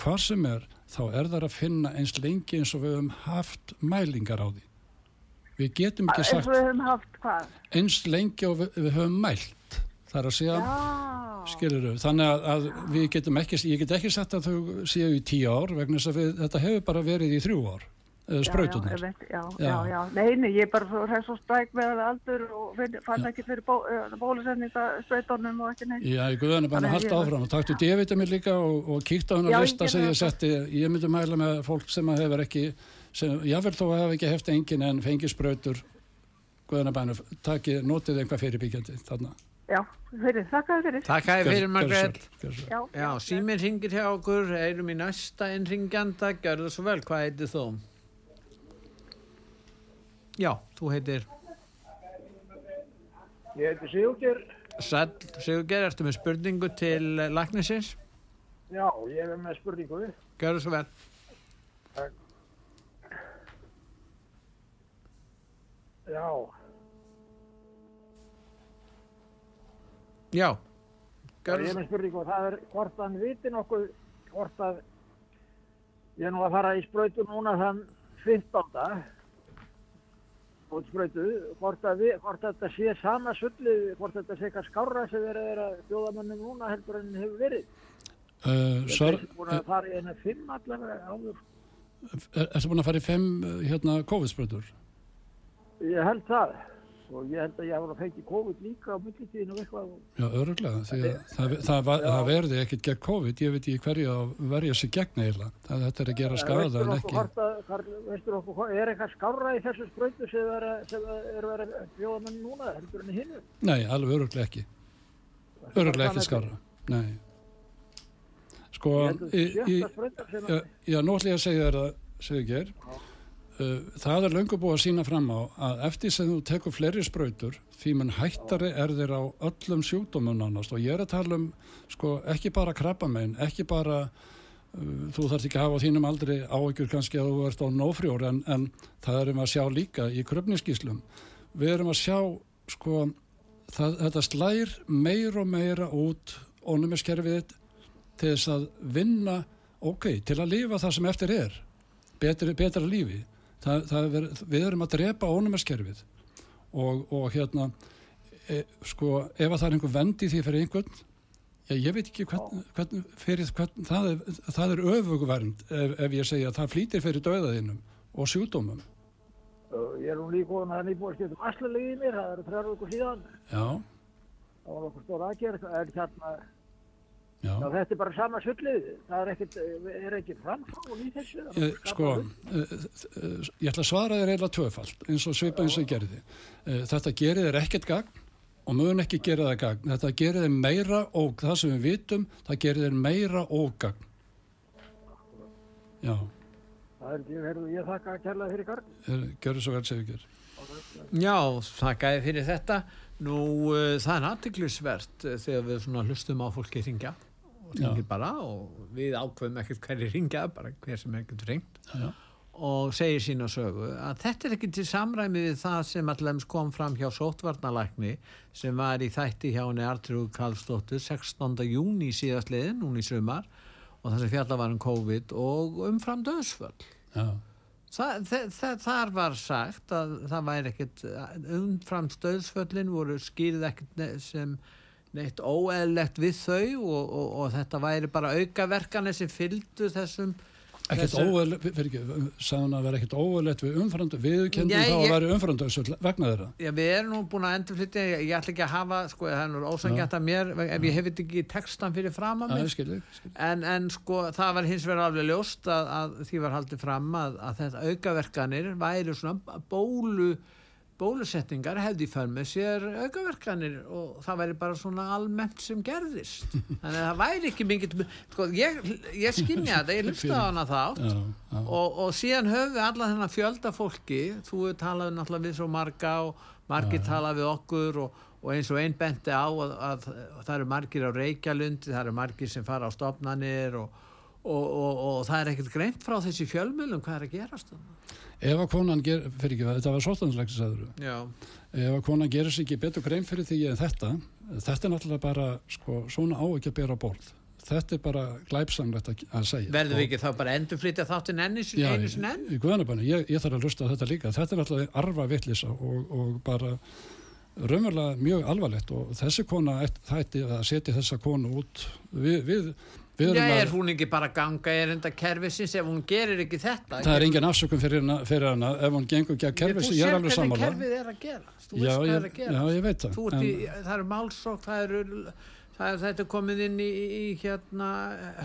hvað sem er, þá er það að finna eins lengi eins og við höfum haft mælingar á því. Við getum ekki Eins sagt hvað? eins lengi og við, við höfum mælt það er að segja. Skilur þannig að, að við getum ekki ég get ekki sagt að þau séu í tíu ár vegna þess að við, þetta hefur bara verið í þrjú ár eða sprautunar Já, já, já, Já. já, já, nei, nei, ég er bara svo hræst og stræk með aldur og finn- fann ekki fyrir bó, uh, bólusetninga sprautunum og ekki neitt. Já, ég guðan er bara að að halda áfram og taktu D-vitamin líka og, og kíkta á Já, ég lista sem ég það. setti ég myndi mæla með fólk sem að hefur ekki sem, jáfnvel þó að hafa ekki hefst engin en fengi sprautur guðan er bara takið, notið eitthvað fyrirbyggjandi þarna Já, fyrir, þakka þér fyrir. Takk að þið fyrir Já, síminn ringir hjá okkur, erum í næsta innringjanda, gjörðu svo vel, hvað heitir þú? Já, þú heitir Ég heiti Sigurger. Sæll, Sigurger, ertu með spurningu til læknisins? Já, ég er með spurningu. Gjörðu svo vel. Takk. Já, Já, ég er með spurningu og það er hvort hann viti nokkuð hvort að ég er nú að fara í sprautu núna þann 15. út sprautu, hvort að, við, hvort að þetta sé sama sullið, hvort þetta sé eitthvað skárra sem verið er að bjóða mönnum núna heldur en hefur verið. Uh, svar, er búin að fara í eina fimm allavega áður. er, ertu búin að fara í fimm uh, hérna COVID-sprautur? Ég held það og ég held að ég hafa fengið COVID líka á millitíðinu og eitthvað. Já, öruglega, því að það, það, það, það verði ekkert gegn COVID, ég veit ekki hverju að verja sig gegn það, þetta er að gera skada en ekki, okkur, er eitthvað skárra í þessu sprautu sem er, að- sem er verið að bjóða menn núna heldur en í hinnu? nei, alveg öruglega ekki, öruglega ekki skára, nei. Sko, Ég já, nú ætla ég að segja þér að, segja uh, það er löngu búið að sína fram á að eftir sem þú tekur fleiri sprautur, því mun hættari er þeir á öllum sjúkdómum nánast. Og ég er að tala um, sko, ekki bara krabbamein, ekki bara þú þarf ekki að hafa þínum aldrei áhyggjur kannski að þú ert á nófrjór en, en það erum að sjá líka í kröfniskíslum við erum að sjá sko það, þetta slær meir og meira út ónumiskerfið til þess að vinna ok, til að lifa það sem eftir er betra lífi það, það ver, við erum að drepa ónumiskerfið og, og hérna e, sko ef að það er einhver vend í því fyrir einhvern Já, ég veit ekki hvern, hvern, fyrir, hvern, það er, það er öfugvernd ef, ef ég segja að það flýtir fyrir döðaðinum og sjúdómum. Ég er nú líka og það er nýbúið að skipta um aðslalegi í mér, það eru þrjár vikur síðan. Já. Það var okkur stór aðgerð, en hérna, já. já, þetta er bara sama sullið, það er ekkert, er ekkert framfáð í þessu. Ég, sko, ég ætla að svara þér eiginlega tvöfald, eins og svipa eins og ég gerði. Þetta gerir þér ekkert gagn og mögum ekki gera það gagn. Þetta gerir þeim meira og það sem við vitum, það gerir þeim meira og gagn. Já. Það er ekki verið, ég þakka að kærlega fyrir garn. Gjör það svo vel sem við gerum. Já, þakka ég fyrir þetta. Nú, uh, það er aðtiklisvert þegar við hlustum á fólki ringja og ringir bara og við ákveðum ekkert hverju ringja, bara hver sem ekkert ringt. Já og segir sína sögu að þetta er ekki til samræmi við það sem allams kom fram hjá sótvarnalækni sem var í þætti hjá henni Artrúð Karlsdóttur 16. júni síðastliðin, núni í sumar og það sem fjalla var um COVID og umfram döðsföll Þa, þar var sagt að það væri ekkert umfram döðsföllin voru skýrið ekkert sem neitt óeðlegt við þau og, og, og þetta væri bara aukaverkanir sem fylgdu þessum ekkert óeðlegt, fyrir ekki, sagðan að vera ekkert óeðlegt við umfrandu, við kendum þá að vera umfrandu vegna þeirra. Já, við erum nú búin að endurflytja, ég, ég ætla ekki að hafa, sko, það er nú ósangjart að mér, ef ég hef þetta ekki textan fyrir fram að mér. En, en sko, það var hins vegar alveg ljóst að, að því var haldið fram að, að þetta aukaverkanir væri svona bólu bólusetningar hefði för með sér aukaverkanir og það væri bara svona almennt sem gerðist. Þannig að það væri ekki mingið sko, ég, ég skinja þetta, ég hlusta á hana þátt já, já. Og, og síðan höfum við alla þennan fjölda fólki. Þú talaði náttúrulega við svo marga og margir talaði við okkur og, og eins og einn benti á að, að, að það eru margir á Reykjalundi það eru margir sem fara á stopnanir og, og það er ekkert greint frá þessi fjölmjölum hvað er að gerast þannig ef að konan ger, fyrir ekki það, þetta var sóttansleiksis aður ef að konan gerir sér ekki betur grein fyrir því en þetta þetta er náttúrulega bara, sko, svona á ekki að bera borð. Þetta er bara glæpsamlegt að, segja verður við ekki þá bara endurflytja þáttinn enn já, einu sinni enn? í guðanabannu, ég, ég þarf að lusta þetta líka. Þetta er náttúrulega arfa vittlisa og, og bara raunverulega mjög alvarlegt og þessi kona þætti að setja þessa konu út við, við Já, er hún ekki bara ganga erinda kervisins ef hún gerir ekki þetta? Það er engin afsökun fyrir hana, fyrir hana ef hún gengur ekki að kervisins, ég er alveg Þú sammála. sér hvernig kerfið er að gera, þú veist hvað er að gera. Já, ég veit það. En, í, það eru málsók, það eru, það er, þetta komið inn í, í hérna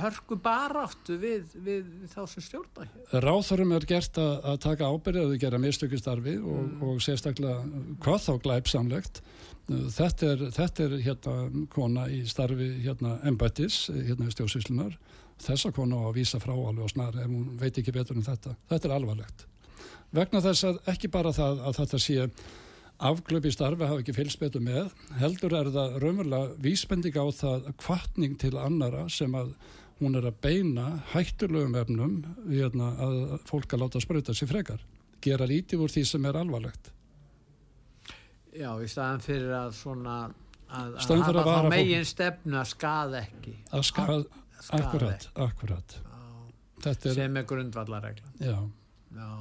hörku baráttu við, við, við þá sem stjórna. Ráþurum er gert að, að taka ábyrðið að gera mistökistarfi og, mm. og sérstaklega hvað þá glæpsamlegt þetta er, þetta er hérna kona í starfi hérna embættis hérna í stjórnsýslunar þessa kona á að vísa frá alveg á snar ef hún veit ekki betur en þetta. Þetta er alvarlegt. Vegna þess að ekki bara það að þetta sé afglöp í starfi hafa ekki fylgst betur með heldur er það raunverulega vísbending á það kvartning til annara sem að hún er að beina hættulegum efnum hérna, að fólk að láta spröyta sér frekar. Gera lítið úr því sem er alvarlegt Já, í staðan fyrir að svona að, að hafa þá megin stefnu að skada ekki. Að skada, skada akkurat, ekki. akkurat. Er, sem er grundvallaregla já, já.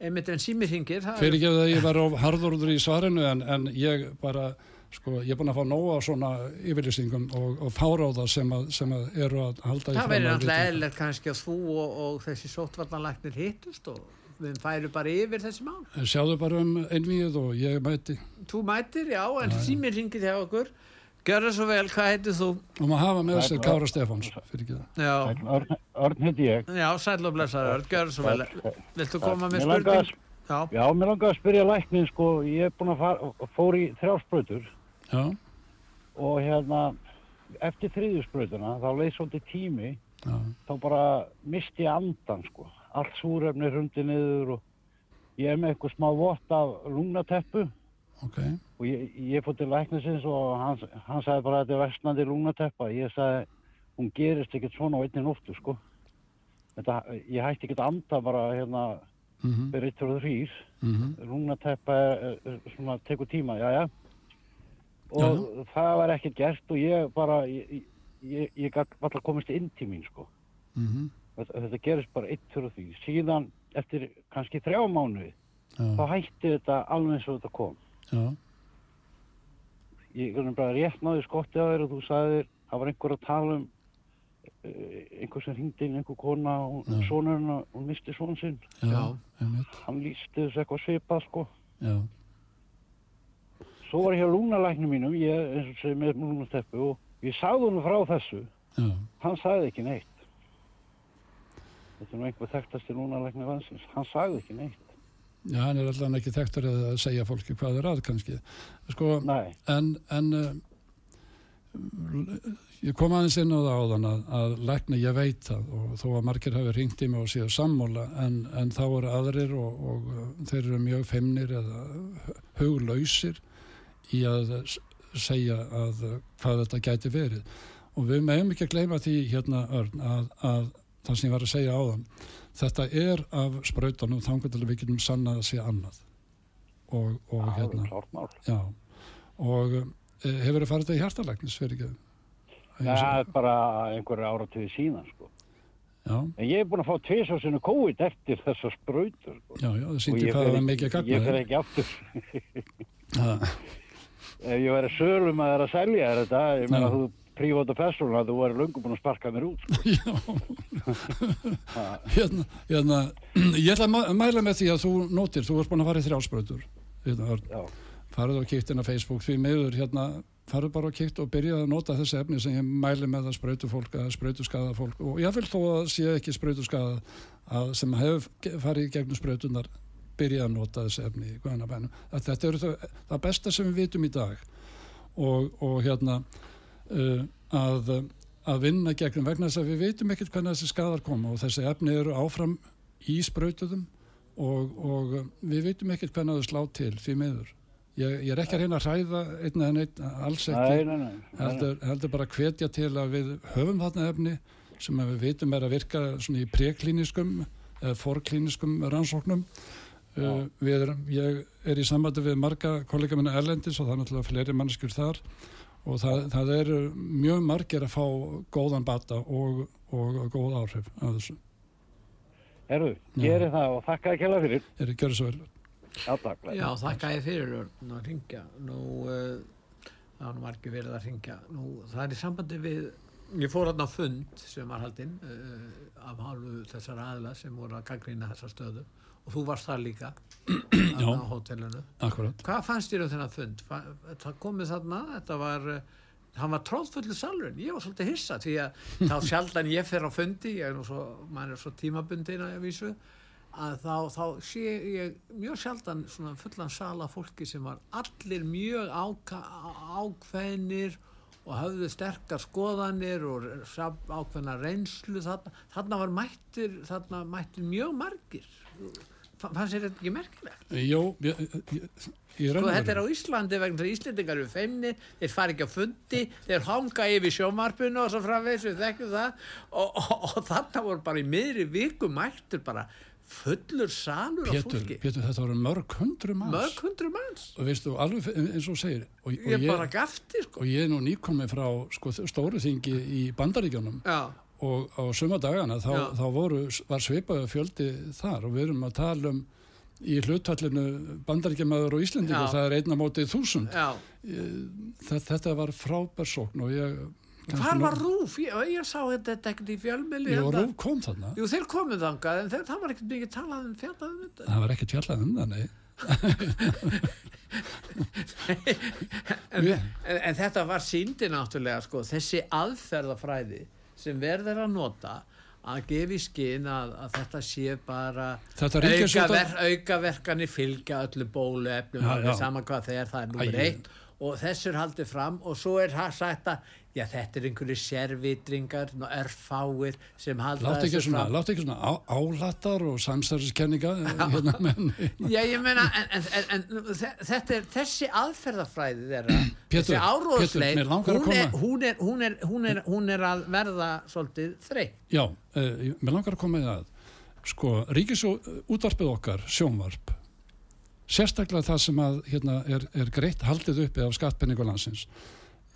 einmitt en sími hringir fyrir ekki að ég var á harðorður í svarinu en, en ég bara sko, ég er búin að fá nóga svona yfirlýsingum og, og fáráða sem, að, sem að eru að halda í fram það verður alltaf eðlert kannski að þú og, og þessi sótvallanlæknir hittust og við færum bara yfir þessi mál. Sjáðu bara um einvíð og ég mæti. Þú mætir, já, en ja, símir ringið hjá okkur. Gjör það svo vel, hvað heitir þú? Og maður hafa með sér Kára Stefáns Örn, Örn heiti ég. Já, sæl og blessaður Örn, gjör það svo vel. Viltu koma með spurning? Já, já mér langar að spyrja læknin sko, ég er búin að fara, fór í þrjáspröytur Já. Og hérna eftir þriðjuspröytuna þá leið svolítið tími. Já. þá bara misti andan sko allt súrefni hrundi niður og ég er með eitthvað smá vott af lungnateppu okay. og ég, ég fór til læknisins og hann, hann sagði bara að þetta er vestnandi lungnateppa ég sagði hún gerist ekkert svona á einni nóttu sko þetta, ég hætti ekkert anda bara hérna Mhm. fyrir eitt og þrýr Mhm. lungnateppa er, er, svona tekur tíma, já já og það var ekkert gert og ég bara ég, ég, ég alltaf komist inn til mín sko Mhm. þetta, þetta gerist bara eitt fyrir því. Síðan eftir kannski þrjá mánuði Já. þá hætti þetta alveg eins og þetta kom. Já. ég er bara rétt náði skottið á þér og þú sagðir það var einhver að tala um uh, einhver sem hringdi inn einhver kona og sonurinn og hún misti son sinn. Hann lísti þessu eitthvað svipað sko. Já. svo var ég hjá lúnalæknum mínum ég eins og segi með lúnasteppu og ég sagði hún frá þessu. Já. hann sagði ekki neitt þetta er nú einhver þekktasti lúnalækni vansins hann sagði ekki neitt. Já, hann er allan ekki þekktur að segja fólki hvað er að kannski. Sko, en, en uh, ég kom aðeins inn á það áðan að, að lækna, ég veit það og þó að margir hafi ringt í mig og séu sammóla en, en þá eru aðrir og, og uh, þeir eru mjög feimnir eða huglausir í að segja að uh, hvað þetta gæti verið. Og við meðum ekki að gleyma því hérna Örn að, að það sem ég var að segja áðan. Þetta er af sprautanum þangar til að við getum sannað að sé annað. Og, og Já, hérna. já, og e, hefur þið farið til hjartalæknis fyrir ekki? Það er bara einhverju áratöði síðan sko. Já. en ég er búin að fá tvis á sinu COVID eftir þessar sprautur sko. Já, já, það Og ég hvað það ekki- mikið gagn ég með fer ekki aftur. [laughs] Ef ég væri sölum að það er að selja þetta ég meina þú prívat og persónu að þú væri löngu búin að sparka mér út sko. [laughs] hérna, hérna, ég ætla að mæ- mæla með því að þú nótir, þú ert búin að fara í þrjálsbröður hérna, farið og kíkt inn á Facebook því miður, hérna, farið bara og kíkt og byrjaði að nota þessi efni sem ég mæli með að sprautu fólk eða sprautu skada fólk og ég vil þó að sé ekki sprautu skada að, sem hefur farið gegnum sprautunar byrja að nota þessi efni. Að Þetta eru þau, það besta sem við vitum í dag og, og hérna að, að vinna gegnum vegna þess að við veitum ekkert hvernig þessi skadar koma og þessi efni eru áfram í sprautuðum og, og við veitum ekkert hvernig þau slá til því miður. Ég, ég er ekki að reyna að hræða einn eða neitt, alls ekki. Nei, nei, nei. Heldur, heldur bara hvetja til að við höfum þarna efni sem við veitum er að virka svona í preklíniskum eða forklíniskum rannsóknum. Uh, erum, ég er í sambandi við marga kollega minna erlendis og það er náttúrulega fleiri mannskjur þar og það, það eru mjög margir að fá góðan bata og, og, góð áhrif af þessu. Herru, Já. geri það og þakka ekki alveg fyrir Er þið gjörðu svo vel? Já, takk. Já, þakka ég fyrir að ringja. Nú, uh, það var margir verið að ringja. Nú, það er í sambandi við, ég fór hérna á fund sem var haldinn uh, af hálfu þessar aðla sem voru að gaggrina þessa stöðu og þú varst þar líka [clears throat] á hótelinu. Akkurat. Hvað fannst þér um þennan fund? Það komið þarna, þetta var, uh, hann var tróðfullu salurinn, ég var svolítið hissa því að þá [laughs] sjaldan ég fer á fundi, ég er nú svo, maður er svo tímabundin að vísu, að þá, þá sé ég mjög sjaldan svona fullan sala fólki sem var allir mjög ákveðnir og höfðu sterkar skoðanir og ákveðna reynslu þarna, þarna var mættir, þarna mættir mjög margir. Fa- Fannst þér þetta ekki merkilegt? Jó, ég, ég, ég Sko þetta er á Íslandi vegna þess að Íslendingar eru feimni, þeir fara ekki á fundi, þeir hanga yfir sjómarpinu og svo framvegs við þekkjum það og, og, og þarna voru bara í miðri viku mættur bara fullur salur Pétur, fólki, Pétur, þetta voru mörg hundru manns. mörg hundru manns. Og veistu, alveg eins og segir. Og, Ég bara gafti sko. Og ég er nú nýkomið frá sko, stóru þingi í bandaríkjónum. Já. Og á suma dagana þá, þá voru, var svipaði fjöldi þar og við erum að tala um í hlutfallinu bandaríkjamaður og Íslendingur, Já. það er einna mótið þúsund. Þetta, var frábær sókn og ég... Hvar var Rúf? Ég, ég sá þetta ekkert í fjölmili. Jú, Rúf kom þarna. Jú, þeir komið þangað en þeir, það var ekkert mikið talað um fjallað um þetta. Það var ekkert fjallað um það, nei. [laughs] en, en, en þetta var síndi náttúrulega sko, þessi aðferðafræði sem verður að nota að gefa í skinn að, að þetta sé bara Þetta ríkisstjórnar- aukaver, aukaverkanir fylgja öllu bóluefnum Já, alveg já. sama hvað er, það er Æi. eitt og þessu er haldið fram og svo er það sagt að já þetta er einhverju sérvitringar og erfáir sem halda Látt ekki svona, látt ekki svona á, álattar og samstæðiskenninga hérna, [laughs] menn, Já, ég meina, en, en, en, en þe- þetta er þessi aðferðafræði þeirra, [clears throat] Pétur, þessi að hún, hún, er- hún, er- hún, er- hún er að verða svolítið þreytt. Já, uh, mér langar að koma í það. Sko, ríkis og útvarpið okkar, sjónvarp, sérstaklega það sem að, hérna, er, er greitt haldið uppi af skattpenningu landsins.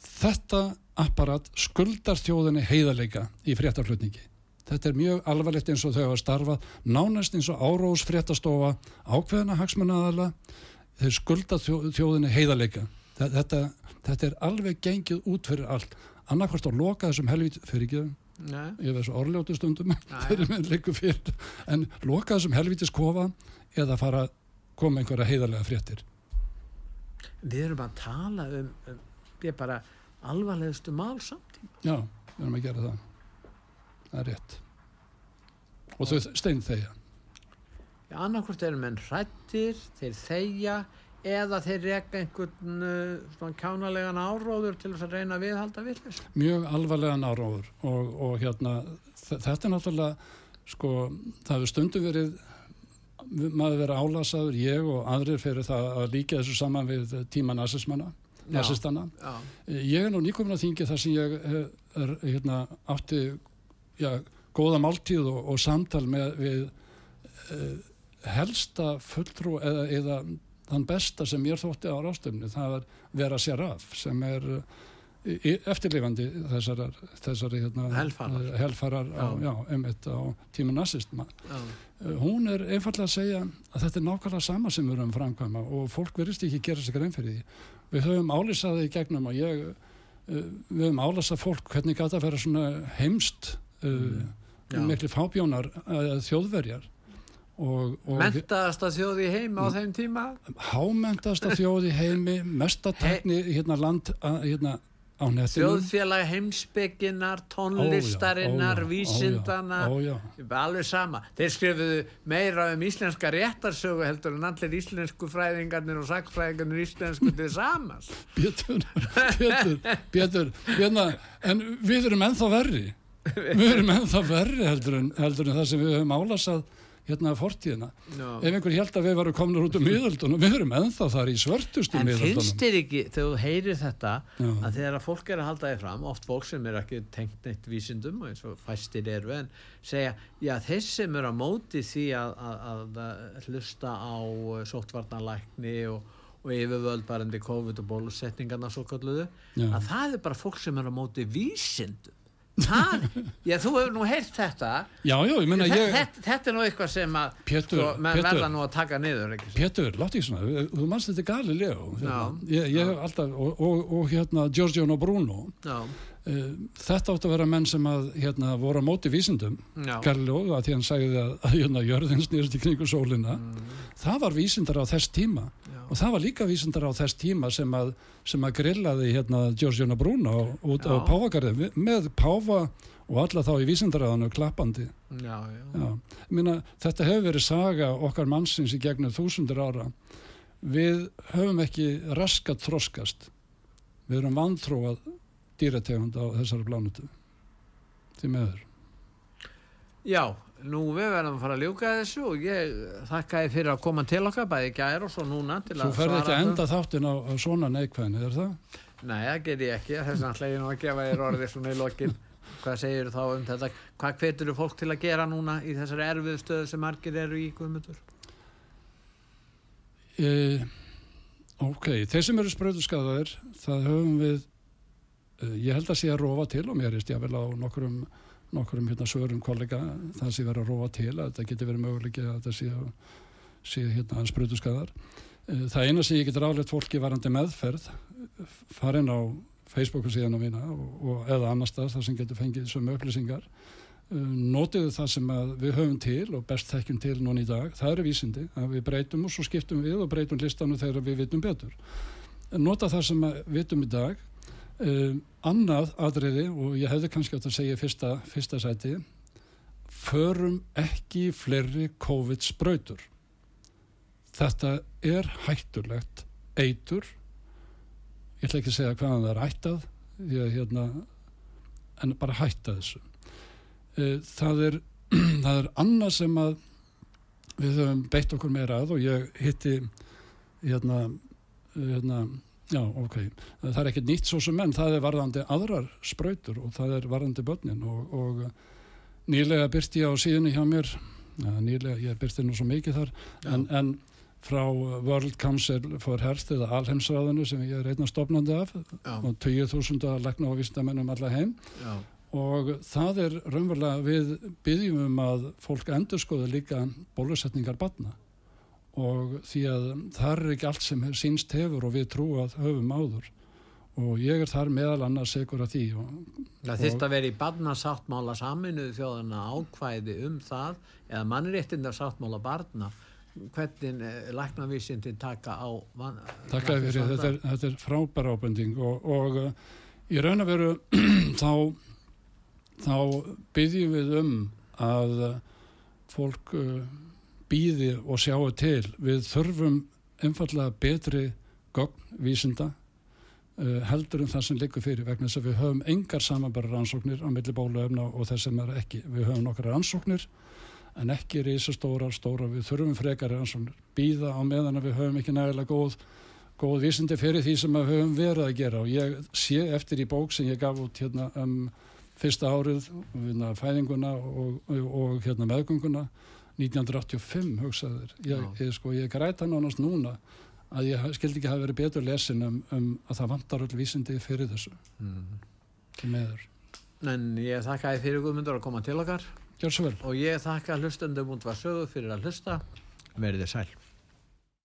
Þetta apparat skuldar þjóðinni heiðarleika í fréttaflutningi. Þetta er mjög alvarlegt eins og þau hafa starfað, nánast eins og árós fréttastofa, ákveðina hagsmunnaðala, þau skulda þjó, þjóðinni heiðarleika. Þe- Þetta, þetta er alveg gengið út fyrir allt. Annarkvort að loka þessum helvít fyrir ekki Nei. ég veist orðljótu stundum [laughs] en loka þessum helvitis kofa eða fara að koma einhverja heiðarlega fréttir Við erum að tala um, um ég bara alvarlegustu mál samtíma. já, við erum að gera það það er rétt og þau stein þeia Já, annarkvort eru menn hrættir, þeir þegja eða þeir reka einhvern uh, svona kjánalegan áróður til þess að reyna að viðhalda villis. mjög alvarlegan áróður og, og hérna þetta er náttúrulega sko, það hefur stundum verið maður verið álasaður, ég og aðrir fyrir það að líka þessu saman við tíma nasismanna, Já, nasistana já. ég er nú nýkomin að þingi þar sem ég eh, er, hérna, átti já, góða máltíð og, og samtal með við uh, helsta fulltrú eða, eða þann besta sem mér þótti á rástöfni það var Vera Sjaraf sem er uh, eftirlifandi þessar, þessar hérna, Helfarar. eh, helfarar á, Já. já, á tíma nazistma hún er einfallega að segja að þetta er nákvæmlega sama sem við erum að framkvæma og fólk verðist ekki gera sig grein fyrir því við höfum álýsað það í gegnum og ég uh, við höfum álýsað fólk hvernig gæti að vera svona heimst uh, Já. miklu fábjónar uh, þjóðverjar og, og Mentaðasta þjóð í heima á þeim tíma? hámentasta þjóð í heimi mestatekni hérna land hérna Þjóðfélag heimsbygginar, tónlistarinnar, Ó, já, ó, já, vísindana, ó, alveg sama. Þeir skrifuðu meira um íslenska réttarsögu heldur en allir íslensku fræðingarnir og sakfræðingarnir íslensku til samans. [laughs] Pétur, Pétur, Pétur, hérna, en við erum ennþá verri. Við erum ennþá verri heldur en, heldur en það sem við höfum álasað hérna fortíðina. Já. Ef einhver held að við varum komin út um miðöldunum, við erum ennþá þar í svörtustu En miðöldunum. finnst þér ekki, þegar þú heyrir þetta, Já. að þegar að fólk er að halda þér fram, oft fólk sem er ekki tengt neitt vísindum og eins og fæstir eru, en segja, já þeir sem eru að móti því að, að, að hlusta á sóttvarnalækni og, og yfirvöld barandi COVID og bólusetningarna svo kalluðu, að það er bara fólk sem eru að móti vísindum. Já, þú hefur nú heyrt þetta. Já, já, ég meina Þe- ég... Þetta, þetta er nú eitthvað sem að Pétur, sko, menn Pétur. verða nú að taka niður? Pétur, láttu ekki svona, þú mannst þetta gali Leo. Já. Ég, ég hef alltaf, og, og, og hérna Giorgio Bruno, Já, þetta átti að vera menn sem að hérna, voru á móti vísindum. Já. Galileo, að því hann sagði að, að hérna, jörðin snýrst í kringu sólina. Það var vísindar á þess tíma. Og það var líka vísindar á þess tíma sem að, sem að grillaði hérna, Giorgiona Bruno út á Já. Páfagarði. Með Páfa og alla þá í vísindaræðanu klappandi. Já, já. Já. Meina, þetta hefur verið saga okkar mannsins í gegnum þúsundur ára. Við höfum ekki raskat þroskast. Við erum vanþróað dýrategund á þessari plánutu því meður Já, nú við verðum að fara að ljúka þessu og ég þakka þið fyrir að koma til okkar bæði gær og svo núna Þú að ferð ekki að svara enda þáttin á, á svona neikvæðinu, er það? Nei, það ger ég ekki, þess að ég nú að gefa þér orðið svona í lokin Hvað segir þá um þetta? Hvað hvetur fólk til að gera núna í þessari erfið stöðu sem margir eru í Guðmundur? E, ok, þeir sem eru spröðuskaðaðir, það höfum við, ég held að sé að rofa til og mér er stjáfél á nokkrum, nokkrum hérna, svörum kollega, það sé verið að rofa til að þetta geti verið möguleiki að þetta sé, sé hérna, spröðuskaðar. E, það eina sem ég get ráðlegt fólki varandi meðferð, farin á Facebooku síðan á mína og, og eða annar stað þar sem getur fengið sömu upplýsingar notiðu það sem að við höfum til og best þekkjum til núna í dag það eru vísindi, að við breytum og svo skiptum við og breytum listanum þegar við vitum betur nota það sem að vitum í dag um, annað aðriði og ég hefði kannski átt að segja fyrsta, fyrsta sæti förum ekki fleiri COVID spröytur þetta er hættulegt eitur. Ég ætla ekki að segja hvaðan það er ættað ég, hérna, en bara hætta þessu. Uh, það er [clears throat] það er annað sem að við höfum beitt okkur meira að og ég hitti hérna, hérna já, ok, það er ekkert nýtt svo sem menn, það er varðandi aðrar spröytur og það er varðandi börnin og, og nýlega byrti ég á síðunni hjá mér nýlega, ég byrti nú svo mikið þar en, en frá World Council for Health eða Alheimsraðinu sem ég er einna stopnandi af Já. og 20.000 að leggna á vísindamennum alla heim Já. og það er raunverulega við byggjum um að fólk endur skoða líka bólusetningar batna og því að það er ekki allt sem sínst hefur og við trú að höfum áður. Og ég er þar meðal annars segur að því Það þyrst að vera í barnasáttmála saminuðu þjóðana ákvæði um það eða mannréttinda sáttmála barna. Hvernig eh, læknavísindin taka á Takk að fyrir, þetta er, þetta er frábæra ábending og, og uh, í raun að veru [clears throat] þá, þá byggjum við um að uh, fólk uh, býði og sjáu til. Við þurfum einfallega betri gögn vísinda uh, heldur en það sem liggur fyrir vegna þess að við höfum engar samanbæra rannsóknir á milli bóluefna og þess sem er ekki. Við höfum nokkra rannsóknir en ekki risastórar, stóra, við þurfum frekar rannsóknir, býða á meðan við höfum ekki nægilega góð, góð vísindi fyrir því sem við höfum verið að gera og ég sé eftir í bók sem ég gaf út hérna um fyrsta árið, hérna, fæðinguna og, og hérna meðgönguna 1985 hugsaður ég, ég, sko, ég græta nánast núna að ég skildi ekki hafa verið betur lesin um, um að það vantar öll vísindi fyrir þessu. Mm. til meður En ég þakka þið fyrir Guðmundur að koma til okkar. Og ég þakka hlustendum út var sögu fyrir að hlusta. Verið þið sæl